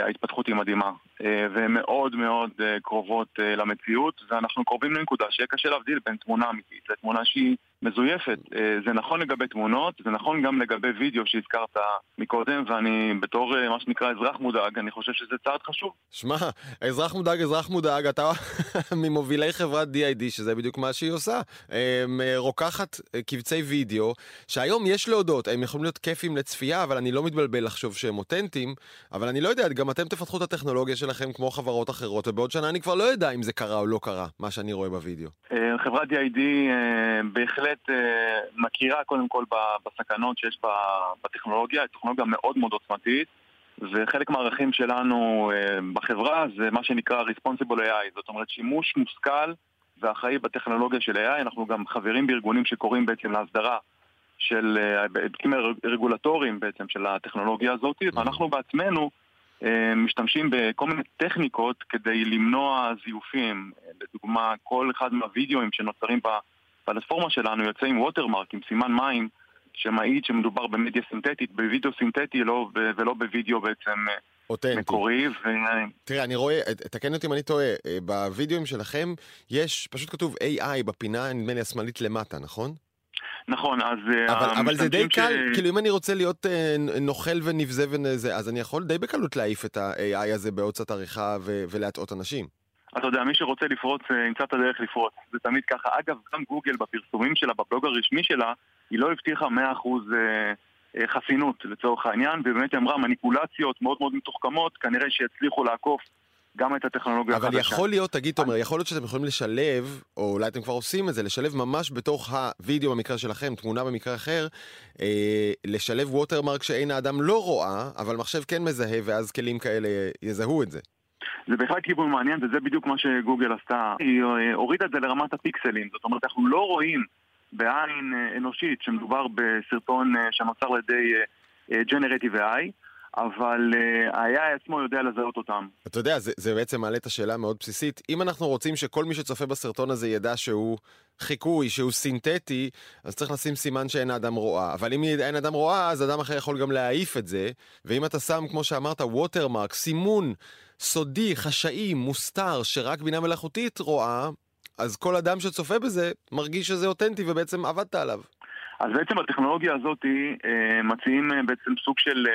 ההתפתחות היא מדהימה. אה, והן מאוד מאוד אה, קרובות אה, למציאות, ואנחנו קרובים לנקודה שיהיה קשה להבדיל בין תמונה אמיתית לתמונה שהיא מזויפת. אה, זה נכון לגבי תמונות, זה נכון גם לגבי וידאו שהזכרת מקודם, ואני בתור אה, מה שנקרא אזרח מודאג, אני חושב שזה צעד חשוב. שמע, אזרח מודאג, אזרח מודאג, אתה <laughs> ממובילי חברת DID, שזה בדיוק מה שהיא עושה. אה, רוקחת קבצי וידאו, שהיום יש להודות, הם יכולים להיות כיפים לצפייה, אבל אני לא מתבלבל לחשוב שהם אותנטיים, אבל אני לא יודע, גם אתם תפתחו את הטכנולוגיה שלכם כמו חברות אחרות, ובעוד שנה אני כבר לא יודע אם זה קרה או לא קרה, מה שאני רואה בווידאו. אה, חברת DID אה, בהחלט אה, מכירה קודם כל ב- בסכנות שיש ב- בטכנולוגיה, היא טכנולוגיה מאוד מאוד עוצמתית וחלק מהערכים שלנו אה, בחברה זה מה שנקרא Responsible AI, זאת אומרת שימוש מושכל ואחראי בטכנולוגיה של AI, אנחנו גם חברים בארגונים שקוראים בעצם להסדרה של אה, היבטים רגולטוריים בעצם של הטכנולוגיה הזאת, ואנחנו בעצמנו אה, משתמשים בכל מיני טכניקות כדי למנוע זיופים. לדוגמה, כל אחד מהווידאוים שנוצרים בפלטפורמה שלנו יוצא עם ווטרמרק, עם סימן מים, שמעיד שמדובר במדיה סינתטית, בווידאו סינתטי לא, ולא בווידאו בעצם אה, אותנטי. מקורי. ו... תראה, אני רואה, תקן אותי אם אני טועה, אה, בווידאוים שלכם יש, פשוט כתוב AI בפינה, נדמה לי השמאלית למטה, נכון? נכון, אז אה, אבל, אבל זה די המשתמשים קל, כאילו אם אני רוצה להיות אה, נוכל ונבזה וזה, אז אני יכול די בקלות להעיף את ה-AI הזה קצת עריכה ו- ולהטעות אנשים. אתה יודע, מי שרוצה לפרוץ, אה, ימצא את הדרך לפרוץ. זה תמיד ככה. אגב, גם גוגל בפרסומים שלה, בבלוג הרשמי שלה, היא לא הבטיחה 100% אה, אה, חסינות לצורך העניין, ובאמת היא אמרה מניפולציות מאוד מאוד מתוחכמות, כנראה שיצליחו לעקוף גם את הטכנולוגיה אבל החדשה. יכול להיות, תגיד תומר, יכול להיות שאתם יכולים לשלב, או אולי אתם כבר עושים את זה, לשלב ממש בתוך הווידאו במקרה שלכם, תמונה במקרה אחר, אה, לשלב ווטרמרק שעין האדם לא רואה, אבל מחשב כן מזהה, ואז כלים כאלה יזהו את זה. זה בהחלט כיוון מעניין, וזה בדיוק מה שגוגל עשתה. היא אה, הורידה את זה לרמת הפיקסלים. זאת אומרת, אנחנו לא רואים בעין אה, אנושית שמדובר בסרטון אה, שנוצר על ידי Generative AI, אבל ה-AI עצמו יודע לזהות אותם. אתה יודע, זה, זה בעצם מעלה את השאלה המאוד בסיסית. אם אנחנו רוצים שכל מי שצופה בסרטון הזה ידע שהוא חיקוי, שהוא סינתטי, אז צריך לשים סימן שאין האדם רואה. אבל אם אין אדם רואה, אז אדם אחר יכול גם להעיף את זה. ואם אתה שם, כמו שאמרת, ווטרמרק, סימון סודי, חשאי, מוסתר, שרק בינה מלאכותית רואה, אז כל אדם שצופה בזה מרגיש שזה אותנטי ובעצם עבדת עליו. אז בעצם הטכנולוגיה הזאת אה, מציעים אה, בעצם סוג של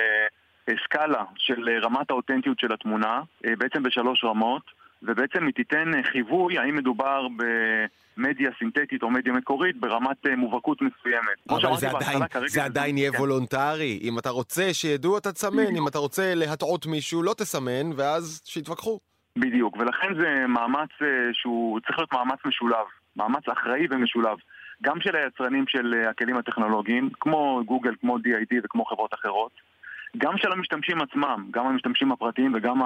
אה, סקאלה של רמת האותנטיות של התמונה, בעצם בשלוש רמות, ובעצם היא תיתן אה, חיווי האם מדובר במדיה סינתטית או מדיה מקורית ברמת אה, מובהקות מסוימת. אבל זה עדיין, כרגע זה עדיין יהיה כן. וולונטרי. אם אתה רוצה שידעו, אתה תסמן. אם אתה רוצה להטעות מישהו, לא תסמן, ואז שיתווכחו. בדיוק, ולכן זה מאמץ שהוא צריך להיות מאמץ משולב, מאמץ אחראי ומשולב. גם של היצרנים של הכלים הטכנולוגיים, כמו גוגל, כמו DID וכמו חברות אחרות, גם של המשתמשים עצמם, גם המשתמשים הפרטיים וגם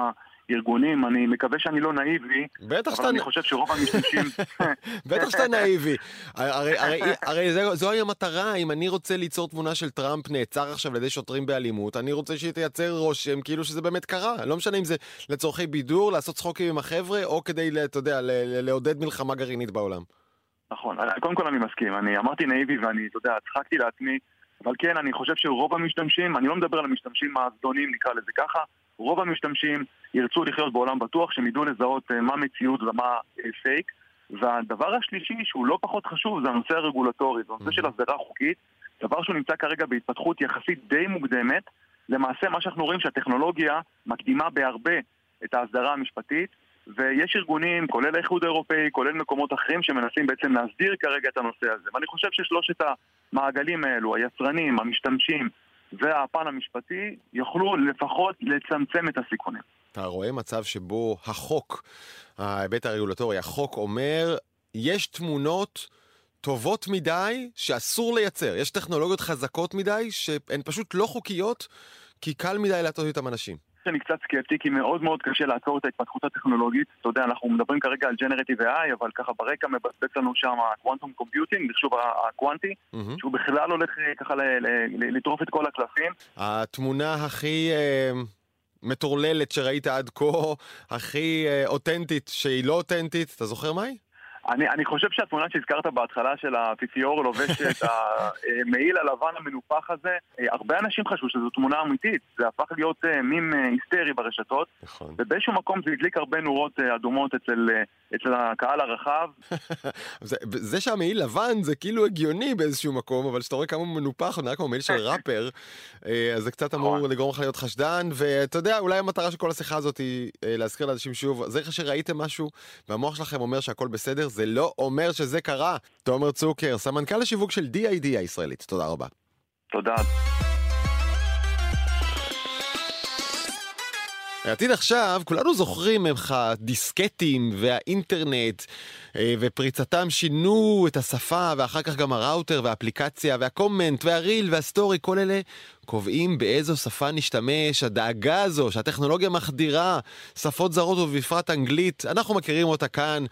הארגונים, אני מקווה שאני לא נאיבי, בטח אבל אני חושב שרוב המשתמשים... <laughs> בטח שאתה נאיבי. הרי, הרי, הרי זה, זוהי המטרה, אם אני רוצה ליצור תמונה של טראמפ נעצר עכשיו על ידי שוטרים באלימות, אני רוצה שהיא תייצר רושם כאילו שזה באמת קרה. לא משנה אם זה לצורכי בידור, לעשות צחוקים עם החבר'ה, או כדי, אתה יודע, לעודד מלחמה גרעינית בעולם. נכון, קודם כל אני מסכים, אני אמרתי נאיבי ואני, אתה יודע, צחקתי לעצמי, אבל כן, אני חושב שרוב המשתמשים, אני לא מדבר על המשתמשים הזדונים, נקרא לזה ככה, רוב המשתמשים ירצו לחיות בעולם בטוח, שהם ידעו לזהות אה, מה מציאות ומה אה, פייק. והדבר השלישי, שהוא לא פחות חשוב, זה הנושא הרגולטורי, זה הנושא של הסדרה חוקית, דבר שהוא נמצא כרגע בהתפתחות יחסית די מוקדמת. למעשה מה שאנחנו רואים שהטכנולוגיה מקדימה בהרבה את ההסדרה המשפטית, ויש ארגונים, כולל האיחוד האירופאי, כולל מקומות אחרים, שמנסים בעצם להסדיר כרגע את הנושא הזה. ואני חושב ששלושת המעגלים האלו, היצרנים, המשתמשים והפן המשפטי, יוכלו לפחות לצמצם את הסיכונים. אתה רואה מצב שבו החוק, ההיבט הרגולטורי, החוק אומר, יש תמונות טובות מדי שאסור לייצר. יש טכנולוגיות חזקות מדי שהן פשוט לא חוקיות, כי קל מדי להטות איתם אנשים. שאני קצת סקפטי, כי מאוד מאוד קשה לעצור את ההתפתחות הטכנולוגית. אתה יודע, אנחנו מדברים כרגע על generative AI, אבל ככה ברקע מבצבץ לנו שם ה quantum computing, מחשוב הקוונטי, mm-hmm. שהוא בכלל הולך אה, ככה לטרוף את כל הקלפים. התמונה הכי... אה, מטורללת שראית עד כה, הכי אה, אותנטית שהיא לא אותנטית, אתה זוכר מהי? אני, אני חושב שהתמונה שהזכרת בהתחלה של האפיפיור לובש את <laughs> המעיל הלבן המנופח הזה, אה, הרבה אנשים חשבו שזו תמונה אמיתית, זה הפך להיות אה, מים אה, היסטרי ברשתות, נכון. ובאיזשהו מקום זה הדליק הרבה נורות אדומות אצל, אצל הקהל הרחב. <laughs> זה, זה שהמעיל לבן זה כאילו הגיוני באיזשהו מקום, אבל כשאתה רואה כמה הוא מנופח, הוא נראה כמו מעיל של <laughs> ראפר, אז זה קצת אמור נכון. לגרום לך להיות חשדן, ואתה יודע, אולי המטרה של כל השיחה הזאת היא להזכיר לאנשים שוב, זה שראיתם משהו, והמוח שלכם אומר שהכל בסדר, זה לא אומר שזה קרה. תומר צוקר, סמנכ"ל השיווק של D.I.D הישראלית, תודה רבה. תודה. העתיד עכשיו, כולנו זוכרים איך הדיסקטים והאינטרנט אה, ופריצתם שינו את השפה ואחר כך גם הראוטר והאפליקציה וה comment וה reel וה story, כל אלה קובעים באיזו שפה נשתמש, הדאגה הזו שהטכנולוגיה מחדירה שפות זרות ובפרט אנגלית, אנחנו מכירים אותה כאן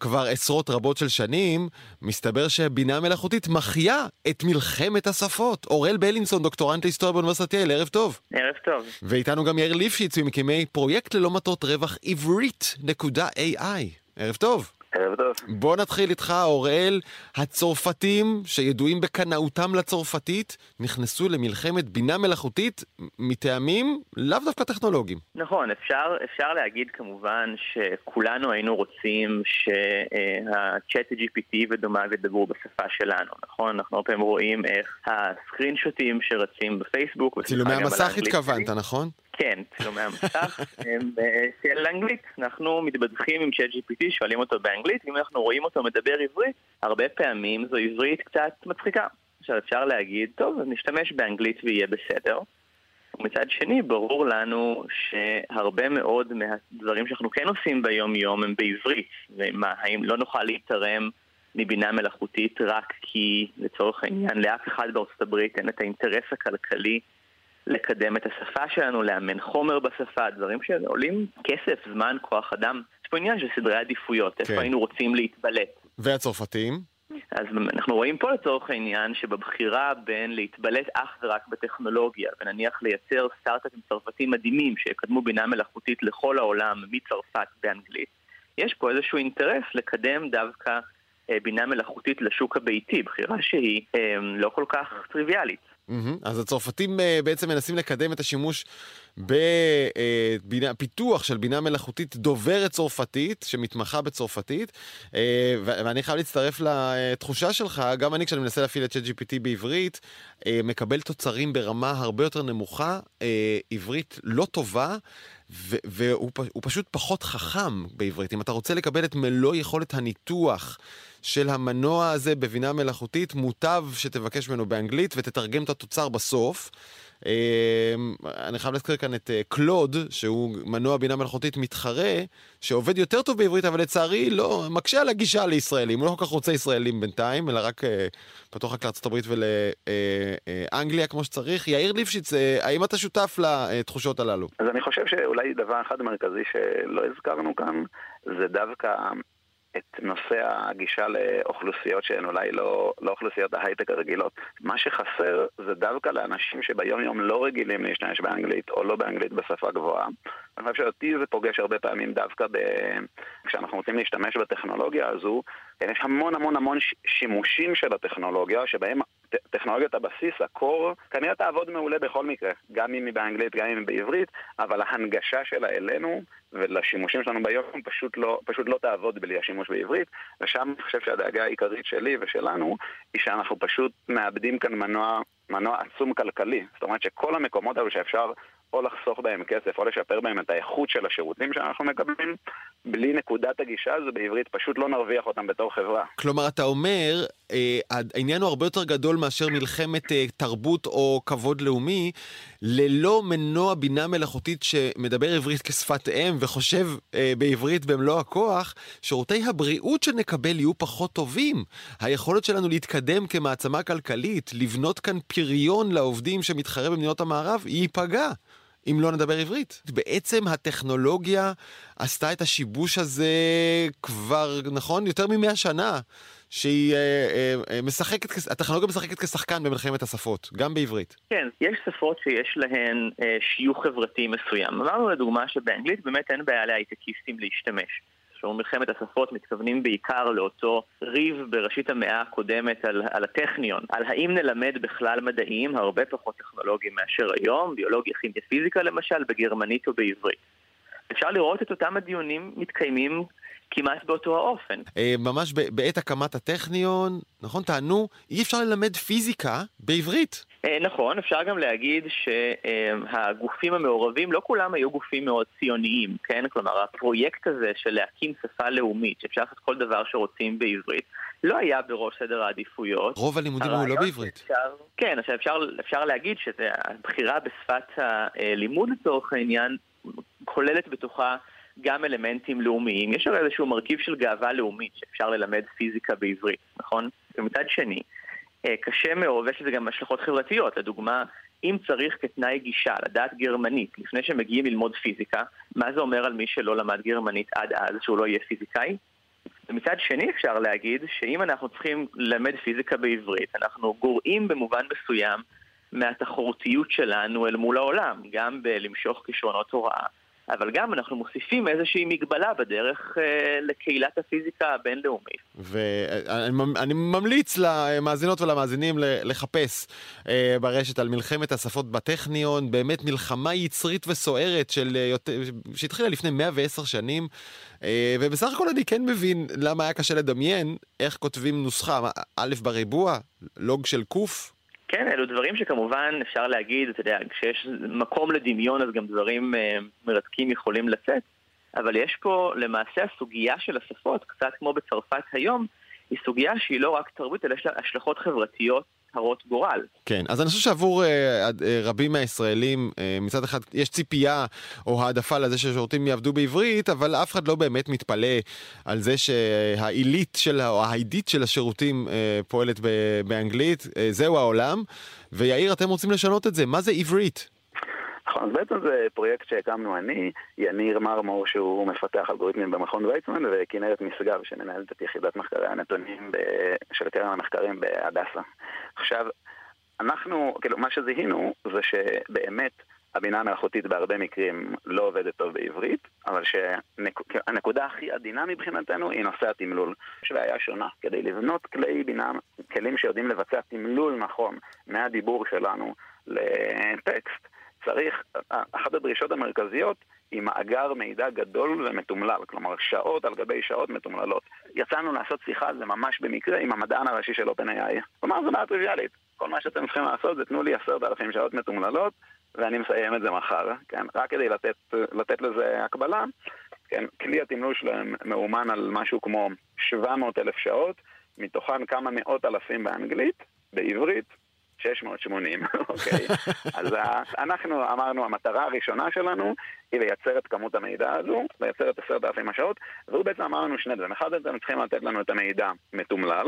כבר עשרות רבות של שנים, מסתבר שבינה מלאכותית מחיה את מלחמת השפות. אוראל בלינסון, דוקטורנט להיסטוריה באוניברסיטת יעל, ערב טוב. ערב טוב. ואיתנו גם יאיר ליפשיץ, ממקימי פרויקט ללא מטרות רווח עברית.ai. ערב טוב. ערב טוב. בוא נתחיל איתך, אוראל. הצרפתים, שידועים בקנאותם לצרפתית, נכנסו למלחמת בינה מלאכותית מטעמים לאו דווקא טכנולוגיים. נכון, אפשר, אפשר להגיד כמובן שכולנו היינו רוצים שה-chat GPT ודומיו ידברו בשפה שלנו, נכון? אנחנו הרבה פעמים רואים איך הסקרין שוטים שרצים בפייסבוק, צילומי המסך התכוונת, נכון? כן, צילומי המסך <laughs> הם אה, של אנגלית. אנחנו מתבדחים עם צ'אט GPT, שואלים אותו באנגלית, ואם אנחנו רואים אותו מדבר עברית, הרבה פעמים זו עברית קצת מצחיקה. עכשיו אפשר להגיד, טוב, נשתמש באנגלית ויהיה בסדר. ומצד שני, ברור לנו שהרבה מאוד מהדברים שאנחנו כן עושים ביום-יום הם בעברית. ומה, האם לא נוכל להתערם מבינה מלאכותית רק כי, לצורך העניין, לאף אחד בארצות הברית אין את האינטרס הכלכלי לקדם את השפה שלנו, לאמן חומר בשפה, דברים שעולים כסף, זמן, כוח אדם. יש פה עניין של סדרי עדיפויות, כן. איפה היינו רוצים להתבלט. והצרפתים? אז אנחנו רואים פה לצורך העניין שבבחירה בין להתבלט אך ורק בטכנולוגיה, ונניח לייצר סטארט-אפים צרפתים מדהימים שיקדמו בינה מלאכותית לכל העולם מצרפת באנגלית, יש פה איזשהו אינטרס לקדם דווקא אה, בינה מלאכותית לשוק הביתי, בחירה שהיא אה, לא כל כך טריוויאלית. אז הצרפתים uh, בעצם מנסים לקדם את השימוש בפיתוח uh, של בינה מלאכותית דוברת צרפתית, שמתמחה בצרפתית, uh, ואני חייב להצטרף לתחושה שלך, גם אני כשאני מנסה להפעיל את ChatGPT בעברית, uh, מקבל תוצרים ברמה הרבה יותר נמוכה, עברית לא טובה. והוא פשוט פחות חכם בעברית. אם אתה רוצה לקבל את מלוא יכולת הניתוח של המנוע הזה בבינה מלאכותית, מוטב שתבקש ממנו באנגלית ותתרגם את התוצר בסוף. אני חייב להזכיר כאן את קלוד, שהוא מנוע בינה מלאכותית מתחרה, שעובד יותר טוב בעברית, אבל לצערי לא, מקשה על הגישה לישראלים. הוא לא כל כך רוצה ישראלים בינתיים, אלא רק פתוח רק הברית ולאנגליה כמו שצריך. יאיר ליפשיץ, האם אתה שותף לתחושות הללו? אז אני חושב שאולי דבר אחד מרכזי שלא הזכרנו כאן, זה דווקא את נושא הגישה לאוכלוסיות שהן אולי לא, לא אוכלוסיות ההייטק הרגילות. מה שחסר זה דווקא לאנשים שביום יום לא רגילים להשתמש באנגלית או לא באנגלית בשפה גבוהה. אני חושב שאותי זה פוגש הרבה פעמים דווקא ב... כשאנחנו רוצים להשתמש בטכנולוגיה הזו, יש המון המון המון שימושים של הטכנולוגיה, שבהם טכנולוגיית הבסיס, הקור, כנראה תעבוד מעולה בכל מקרה, גם אם היא באנגלית, גם אם היא בעברית, אבל ההנגשה שלה אלינו ולשימושים שלנו ביום פשוט לא, פשוט לא תעבוד בלי השימוש בעברית, ושם אני חושב שהדאגה העיקרית שלי ושלנו היא שאנחנו פשוט מאבדים כאן מנוע, מנוע עצום כלכלי. זאת אומרת שכל המקומות האלו שאפשר או לחסוך בהם כסף או לשפר בהם את האיכות של השירותים שאנחנו מקבלים, בלי נקודת הגישה הזו בעברית פשוט לא נרוויח אותם בתור חברה. כלומר, אתה אומר, העניין הוא הרבה יותר גדול מאשר מלחמת אה, תרבות או כבוד לאומי, ללא מנוע בינה מלאכותית שמדבר עברית כשפת אם וחושב אה, בעברית במלוא הכוח, שירותי הבריאות שנקבל יהיו פחות טובים. היכולת שלנו להתקדם כמעצמה כלכלית, לבנות כאן פריון לעובדים שמתחרה במדינות המערב, ייפגע. אם לא נדבר עברית. בעצם הטכנולוגיה עשתה את השיבוש הזה כבר, נכון? יותר ממאה שנה. שהיא אה, אה, אה, משחקת, הטכנולוגיה משחקת כשחקן במלחמת השפות, גם בעברית. כן, יש שפות שיש להן שיוך חברתי מסוים. אמרנו לדוגמה שבאנגלית באמת אין בעיה להייטקיסטים להשתמש. כשאומרים מלחמת השפות מתכוונים בעיקר לאותו ריב בראשית המאה הקודמת על, על הטכניון, על האם נלמד בכלל מדעים הרבה פחות טכנולוגיים מאשר היום, ביולוגיה, כימיה, פיזיקה למשל, בגרמנית או בעברית. אפשר לראות את אותם הדיונים מתקיימים כמעט באותו האופן. אה, ממש בעת הקמת הטכניון, נכון? טענו, אי אפשר ללמד פיזיקה בעברית. אה, נכון, אפשר גם להגיד שהגופים המעורבים, לא כולם היו גופים מאוד ציוניים, כן? כלומר, הפרויקט הזה של להקים שפה לאומית, שאפשר לעשות כל דבר שרוצים בעברית, לא היה בראש סדר העדיפויות. רוב הלימודים היו לא בעברית. אפשר, כן, עכשיו אפשר, אפשר להגיד שהבחירה בשפת הלימוד לצורך העניין כוללת בתוכה גם אלמנטים לאומיים. יש הרי איזשהו מרכיב של גאווה לאומית שאפשר ללמד פיזיקה בעברית, נכון? ומצד שני, אה, קשה מאוד, ויש לזה גם השלכות חברתיות. לדוגמה, אם צריך כתנאי גישה לדעת גרמנית לפני שמגיעים ללמוד פיזיקה, מה זה אומר על מי שלא למד גרמנית עד אז, שהוא לא יהיה פיזיקאי? ומצד שני אפשר להגיד שאם אנחנו צריכים ללמד פיזיקה בעברית, אנחנו גורעים במובן מסוים מהתחרותיות שלנו אל מול העולם, גם בלמשוך כישרונות הוראה. אבל גם אנחנו מוסיפים איזושהי מגבלה בדרך אה, לקהילת הפיזיקה הבינלאומית. ואני ממליץ למאזינות ולמאזינים לחפש אה, ברשת על מלחמת השפות בטכניון, באמת מלחמה יצרית וסוערת של, אה, שהתחילה לפני 110 שנים, אה, ובסך הכל אני כן מבין למה היה קשה לדמיין איך כותבים נוסחה, א' בריבוע, לוג של ק', כן, אלו דברים שכמובן אפשר להגיד, אתה יודע, כשיש מקום לדמיון אז גם דברים uh, מרתקים יכולים לצאת, אבל יש פה למעשה הסוגיה של השפות, קצת כמו בצרפת היום, היא סוגיה שהיא לא רק תרבות, אלא יש לה השלכות חברתיות הרות גורל. כן, אז אני חושב שעבור אה, אה, רבים מהישראלים, אה, מצד אחד יש ציפייה או העדפה לזה שהשירותים יעבדו בעברית, אבל אף אחד לא באמת מתפלא על זה שהעילית של, או העידית של השירותים אה, פועלת באנגלית. אה, זהו העולם. ויאיר, אתם רוצים לשנות את זה. מה זה עברית? נכון, אז בעצם זה פרויקט שהקמנו אני, יניר מרמור שהוא מפתח אלגוריתמים במכון ויצמן, וכנרת משגב שמנהלת את יחידת מחקרי הנתונים ב... של קרן המחקרים בהדסה. עכשיו, אנחנו, כאילו, מה שזיהינו זה שבאמת הבינה המלאכותית בהרבה מקרים לא עובדת טוב בעברית, אבל שהנקודה הכי עדינה מבחינתנו היא נושא התמלול. יש בעיה שונה. כדי לבנות כלי בינה, כלים שיודעים לבצע תמלול נכון מהדיבור שלנו לטקסט, צריך, אחת הדרישות המרכזיות היא מאגר מידע גדול ומתומלל, כלומר שעות על גבי שעות מתומללות. יצאנו לעשות שיחה על זה ממש במקרה עם המדען הראשי של OpenAI. כלומר זו בעיה טריוויאלית. כל מה שאתם צריכים לעשות זה תנו לי עשרת אלפים שעות מתומללות ואני מסיים את זה מחר, כן? רק כדי לתת, לתת לזה הקבלה, כן? כלי התמלול שלהם מאומן על משהו כמו 700 אלף שעות, מתוכן כמה מאות אלפים באנגלית, בעברית 680, <laughs> אוקיי? אז אנחנו אמרנו, המטרה הראשונה שלנו היא לייצר את כמות המידע הזו, לייצר את עשרת אלפים השעות, והוא בעצם אמר לנו שני דברים. אחד, אתם צריכים לתת לנו את המידע מתומלל,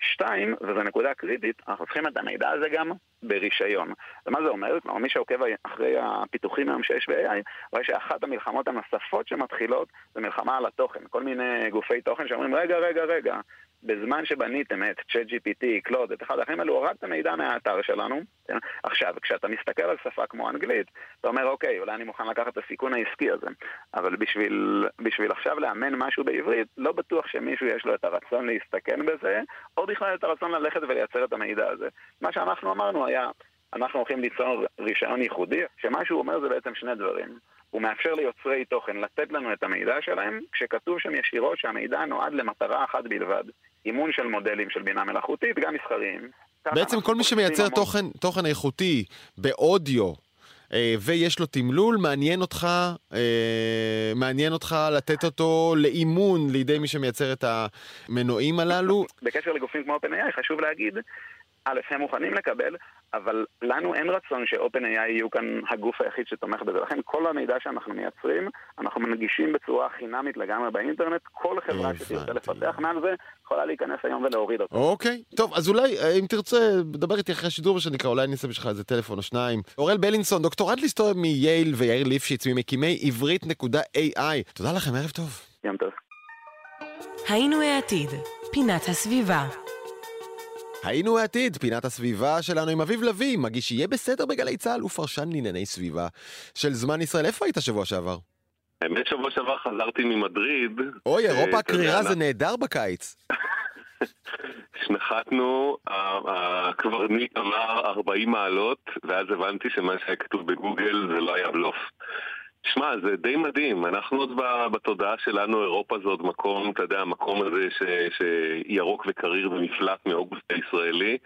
שתיים, וזו נקודה קריטית, אנחנו צריכים את המידע הזה גם ברישיון. ומה זה אומר? כלומר, מי שעוקב אחרי הפיתוחים היום שיש ב-AI, רואה שאחת המלחמות הנוספות שמתחילות זה מלחמה על התוכן. כל מיני גופי תוכן שאומרים, רגע, רגע, רגע, בזמן שבניתם את ChatGPT, קלוד, את אחד האחרים האלו, הורדתם מידע מהאתר שלנו. כן? עכשיו, כשאתה מסתכל על שפה כמו אנגלית, אתה אומר, אוקיי, אולי אני מוכן לקחת את הסיכון העסקי הזה, אבל בשביל, בשביל עכשיו לאמן משהו בעברית, לא בטוח שמישהו יש לו את הרצון להסתכן בזה, או בכלל את הרצון ללכת ולייצר את המידע הזה. מה שאנחנו אמרנו היה, אנחנו הולכים ליצור רישיון ייחודי, שמה שהוא אומר זה בעצם שני דברים. הוא מאפשר ליוצרי תוכן לתת לנו את המידע שלהם, כשכתוב שם ישירות שהמידע נועד למטרה אחת בלבד, אימון של מודלים של בינה מלאכותית, גם מסחריים. בעצם כל מי שמייצר תוכן, תוכן איכותי באודיו, אה, ויש לו תמלול, מעניין אותך, אה, מעניין אותך לתת אותו לאימון לידי מי שמייצר את המנועים הללו. בקשר לגופים כמו OpenAI, חשוב להגיד א', הם מוכנים לקבל, אבל לנו אין רצון ש-OpenAI יהיו כאן הגוף היחיד שתומך בזה. לכן כל המידע שאנחנו מייצרים, אנחנו מנגישים בצורה חינמית לגמרי באינטרנט. כל חברה שתרצה לפתח מעל זה, יכולה להיכנס היום ולהוריד אותו. אוקיי, טוב, אז אולי, אה, אם תרצה, דבר איתי אחרי השידור, מה שנקרא, אולי אני אעשה בשבילך איזה טלפון או שניים. אוראל בלינסון, דוקטורט להיסטוריה מייל ויאיר ליפשיץ, ממקימי עברית.ai. תודה לכם, ערב טוב. יום טוב. היינו העתיד, פינת הסביבה. היינו העתיד, פינת הסביבה שלנו עם אביב לביא, מגיש יהיה בסדר בגלי צה"ל ופרשן לענייני סביבה של זמן ישראל. איפה היית שבוע שעבר? האמת שבוע שעבר חזרתי ממדריד. אוי, אירופה הקרירה זה נהדר בקיץ. <laughs> שנחתנו, הקברניט אמר 40 מעלות, ואז הבנתי שמה שהיה כתוב בגוגל זה לא היה בלוף. שמע, זה די מדהים, אנחנו עוד בתודעה שלנו, אירופה זה עוד מקום, אתה יודע, המקום הזה ש, שירוק וקריר ומפלט מאוגוסט הישראלי,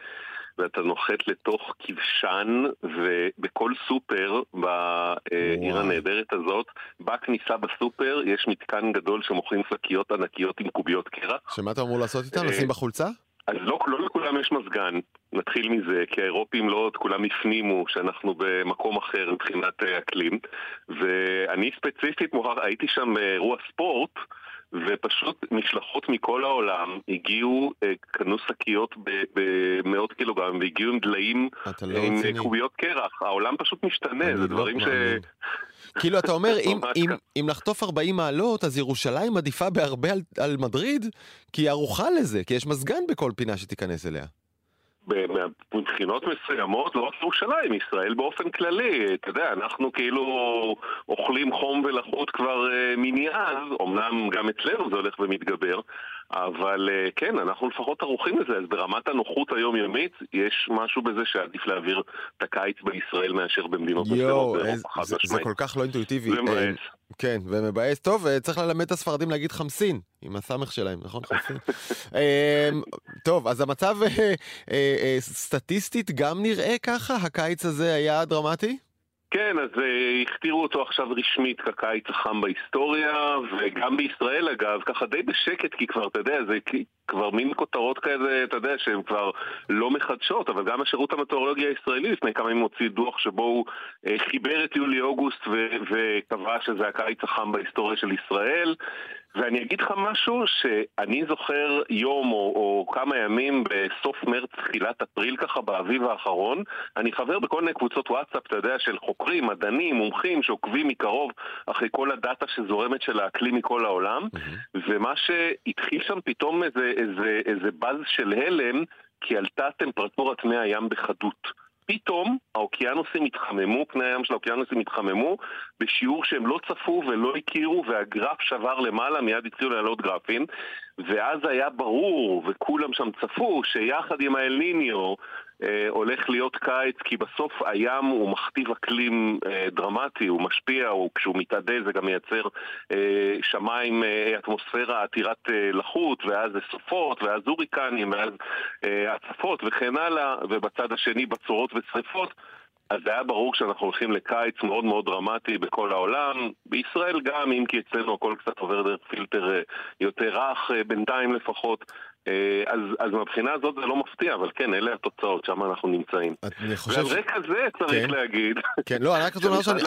ואתה נוחת לתוך כבשן, ובכל סופר בעיר הנהדרת הזאת, בכניסה בסופר יש מתקן גדול שמוכרים שקיות ענקיות עם קוביות קרח. שמה אתה אמור לעשות איתם? לשים בחולצה? אז לא, לא לכולם יש מזגן, נתחיל מזה, כי האירופים לא כולם הפנימו שאנחנו במקום אחר מבחינת אה, אקלים, ואני ספציפית מוכרח, הייתי שם באירוע ספורט, ופשוט משלחות מכל העולם הגיעו, אה, קנו שקיות במאות קילוגרם והגיעו עם דליים לא עם רציני. קוביות קרח. העולם פשוט משתנה, זה לא דברים ש... כאילו אתה אומר, <laughs> אם, אם, אם לחטוף 40 מעלות, אז ירושלים עדיפה בהרבה על, על מדריד, כי היא ערוכה לזה, כי יש מזגן בכל פינה שתיכנס אליה. מבחינות מסוימות, לא רק ירושלים, ישראל באופן כללי, אתה יודע, אנחנו כאילו אוכלים חום ולחות כבר uh, מני אז, אמנם גם אצלנו זה הולך ומתגבר, אבל uh, כן, אנחנו לפחות ערוכים לזה, אז ברמת הנוחות היומיומית, יש משהו בזה שעדיף להעביר את הקיץ בישראל מאשר במדינות מסוימות באירופה, חד משמעית. זה כל כך לא אינטואיטיבי. ומבאס. כן, ומבאס. טוב, צריך ללמד את הספרדים להגיד חמסין, עם הסמך שלהם, נכון? חמסין. <laughs> אמ, טוב, אז המצב אה, אה, סטטיסטית גם נראה ככה? הקיץ הזה היה דרמטי? כן, אז uh, הכתירו אותו עכשיו רשמית כקיץ החם בהיסטוריה, וגם בישראל אגב, ככה די בשקט, כי כבר, אתה יודע, זה כבר מין כותרות כאלה, אתה יודע, שהן כבר לא מחדשות, אבל גם השירות המטאורולוגי הישראלי לפני כמה ימים הוציא דוח שבו הוא uh, חיבר את יולי-אוגוסט וקבע שזה הקיץ החם בהיסטוריה של ישראל. ואני אגיד לך משהו שאני זוכר יום או, או כמה ימים בסוף מרץ, תחילת אפריל ככה, באביב האחרון, אני חבר בכל מיני קבוצות וואטסאפ, אתה יודע, של חוקרים, מדענים, מומחים, שעוקבים מקרוב אחרי כל הדאטה שזורמת של האקלים מכל העולם, mm-hmm. ומה שהתחיל שם פתאום איזה, איזה, איזה באז של הלם, כי עלתה טמפרטורת מי הים בחדות. פתאום האוקיינוסים התחממו, פני הים של האוקיינוסים התחממו בשיעור שהם לא צפו ולא הכירו והגרף שבר למעלה, מיד התחילו לעלות גרפים ואז היה ברור, וכולם שם צפו, שיחד עם האלניניו אה, הולך להיות קיץ, כי בסוף הים הוא מכתיב אקלים אה, דרמטי, הוא משפיע, הוא, כשהוא מתאדה זה גם מייצר אה, שמיים, אה, אטמוספירה עתירת אה, לחות, ואז סופות, ואז הוריקנים, ואז אה, הצפות וכן הלאה, ובצד השני בצורות ושריפות. אז היה ברור שאנחנו הולכים לקיץ מאוד מאוד דרמטי בכל העולם, בישראל גם, אם כי אצלנו הכל קצת עובר דרך פילטר אה, יותר רך, אה, בינתיים לפחות, אה, אז, אז מהבחינה הזאת זה לא מפתיע, אבל כן, אלה התוצאות, שם אנחנו נמצאים. אני חושב... ועל רקע זה צריך כן. להגיד... כן, לא, רק רוצה <laughs> לומר שאני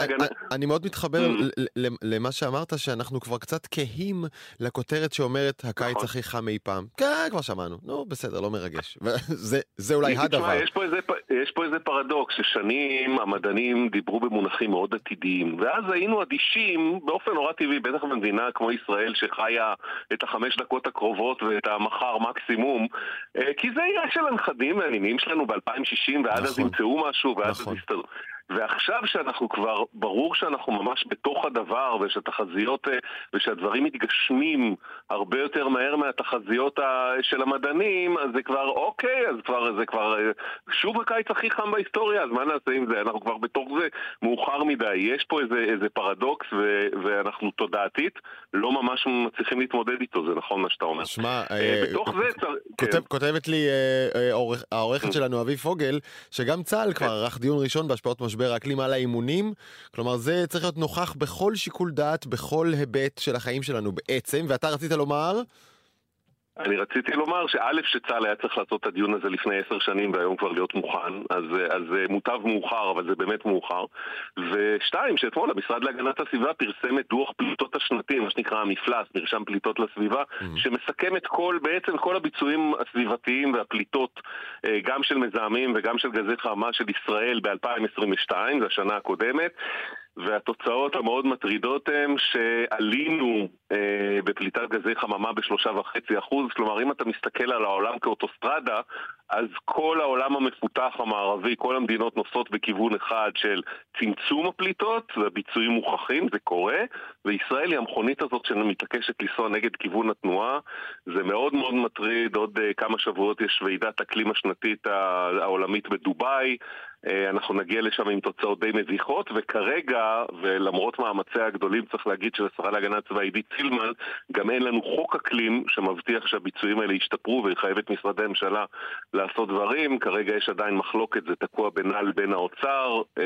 אני- מאוד מתחבר Mm. למה שאמרת, שאנחנו כבר קצת כהים לכותרת שאומרת הקיץ נכון. הכי חם אי פעם. כן, כבר שמענו. נו, בסדר, לא מרגש. <laughs> וזה- זה אולי הדבר. יש פה, איזה, יש פה איזה פרדוקס, ששנים המדענים דיברו במונחים מאוד עתידיים, ואז היינו אדישים באופן נורא טבעי, בטח במדינה כמו ישראל שחיה את החמש דקות הקרובות ואת המחר מקסימום, אה, כי זה יהיה של הנכדים והנינים שלנו ב-2060, ועד אז נכון. ימצאו משהו, ואז נכון. זה יסתדר. ועכשיו שאנחנו כבר, ברור שאנחנו ממש בתוך הדבר, ושהתחזיות, אה, ושהדברים מתגשמים הרבה יותר מהר מהתחזיות ה- של המדענים, אז זה כבר אוקיי, אז כבר, זה כבר אה, שוב הקיץ הכי חם בהיסטוריה, אז מה נעשה עם זה? אנחנו כבר בתוך זה מאוחר מדי. יש פה איזה, איזה פרדוקס, ו, ואנחנו תודעתית לא ממש מצליחים להתמודד איתו, זה נכון מה שאתה אומר. שמע, אה, אה, בתוך זה צריך... כותב, כותבת לי אה, אה, העורכת שלנו, אביב פוגל, שגם צה"ל כבר ערך דיון ראשון בהשפעות משבר האקלים על האימונים. כלומר, זה צריך להיות נוכח בכל שיקול דעת, בכל היבט של החיים שלנו בעצם. ואתה רצית לומר, אני רציתי לומר שא' שצה"ל היה צריך לעשות את הדיון הזה לפני עשר שנים והיום כבר להיות מוכן, אז, אז אה, מוטב מאוחר, אבל זה באמת מאוחר. ושתיים, שאתמול המשרד להגנת הסביבה פרסם את דוח פליטות השנתי, מה שנקרא המפלס, מרשם פליטות לסביבה, שמסכם את כל, בעצם כל הביצועים הסביבתיים והפליטות, אה, גם של מזהמים וגם של גזי חממה של ישראל ב-2022, זו השנה הקודמת. והתוצאות המאוד מטרידות הן שעלינו אה, בפליטת גזי חממה בשלושה וחצי אחוז, כלומר אם אתה מסתכל על העולם כאוטוסטרדה, אז כל העולם המפותח המערבי, כל המדינות נוסעות בכיוון אחד של צמצום הפליטות, והביצועים מוכחים, זה קורה, וישראל היא המכונית הזאת שמתעקשת לנסוע נגד כיוון התנועה, זה מאוד מאוד מטריד, עוד אה, כמה שבועות יש ועידת אקלים השנתית העולמית בדובאי, אה, אנחנו נגיע לשם עם תוצאות די מביכות, וכרגע, ולמרות מאמציה הגדולים, צריך להגיד שלשרה להגנת צבא עידית סילמן, גם אין לנו חוק אקלים שמבטיח שהביצועים האלה ישתפרו ויחייב את משרדי הממשלה לעשות דברים. כרגע יש עדיין מחלוקת, זה תקוע בינה לבין האוצר, אה,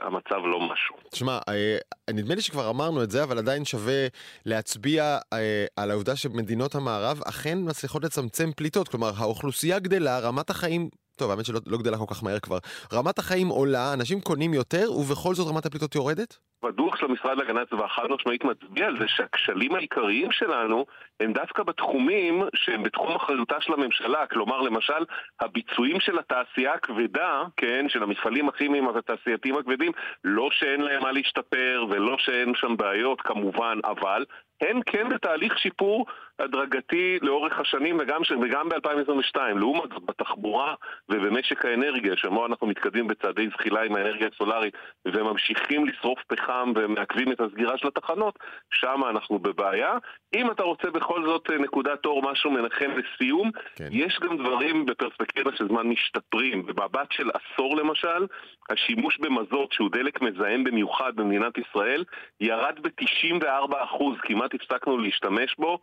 המצב לא משהו. תשמע, אה, נדמה לי שכבר אמרנו את זה, אבל עדיין שווה להצביע אה, על העובדה שמדינות המערב אכן מצליחות לצמצם פליטות. כלומר, האוכלוסייה גדלה, רמת החיים... טוב, האמת שלא לא גדלה כל כך מהר כבר. רמת החיים עולה, אנשים קונים יותר, ובכל זאת רמת הפליטות יורדת? הדוח של המשרד להגנת הסביבה חד משמעית מצביע על זה שהכשלים העיקריים שלנו הם דווקא בתחומים שהם בתחום אחריותה של הממשלה, כלומר למשל הביצועים של התעשייה הכבדה, כן, של המפעלים הכימיים והתעשייתיים הכבדים, לא שאין להם מה להשתפר ולא שאין שם בעיות כמובן, אבל הם כן בתהליך שיפור הדרגתי לאורך השנים וגם, ש... וגם ב-2022. לעומת זאת, בתחבורה ובמשק האנרגיה, שבו אנחנו מתקדמים בצעדי זחילה עם האנרגיה הסולארית וממשיכים לשרוף פחם ומעכבים את הסגירה של התחנות, שם אנחנו בבעיה. אם אתה רוצה בכל זאת אה, נקודת אור, משהו מנחם לסיום, כן. יש גם דברים בפרספקטיבה של זמן משתפרים. במבט של עשור למשל, השימוש במזוט, שהוא דלק מזהם במיוחד במדינת ישראל, ירד ב-94%, כמעט הפסקנו להשתמש בו,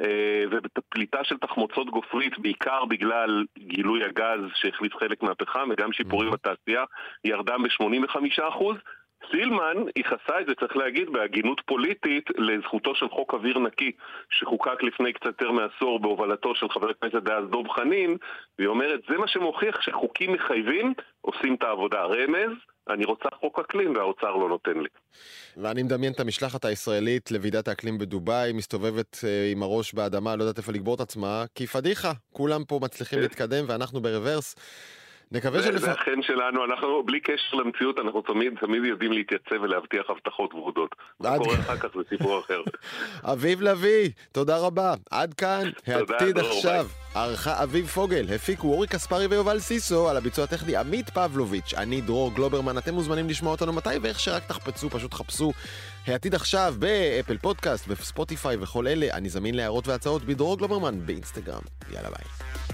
אה, ובפליטה של תחמוצות גופרית, בעיקר בגלל גילוי הגז שהחליף חלק מהפחם, וגם שיפורים בתעשייה, ירדה ב-85%. סילמן ייחסה את זה, צריך להגיד, בהגינות פוליטית לזכותו של חוק אוויר נקי שחוקק לפני קצת יותר מעשור בהובלתו של חבר הכנסת דאז דב חנין והיא אומרת, זה מה שמוכיח שחוקים מחייבים עושים את העבודה. רמז, אני רוצה חוק אקלים והאוצר לא נותן לי. ואני מדמיין את המשלחת הישראלית לוועידת האקלים בדובאי, מסתובבת אה, עם הראש באדמה, לא יודעת איפה לגבור את עצמה, כי פדיחה, כולם פה מצליחים כן. להתקדם ואנחנו ברוורס. נקווה שלפ... זה החן שלנו, אנחנו בלי קשר למציאות, אנחנו תמיד, תמיד יודעים להתייצב ולהבטיח הבטחות ורודות. מה קורה אחר כך זה סיפור אחר. <laughs> אביב לביא, תודה רבה. עד כאן, <laughs> העתיד עכשיו. ערכה אביב פוגל, הפיקו אורי קספרי ויובל סיסו, על הביצוע הטכני עמית פבלוביץ', אני דרור גלוברמן, אתם מוזמנים לשמוע אותנו מתי ואיך שרק תחפצו, פשוט חפשו העתיד עכשיו באפל פודקאסט, בספוטיפיי וכל אלה. אני זמין להערות והצעות בדרור גלוברמן באינסטגרם. יאללה ביי.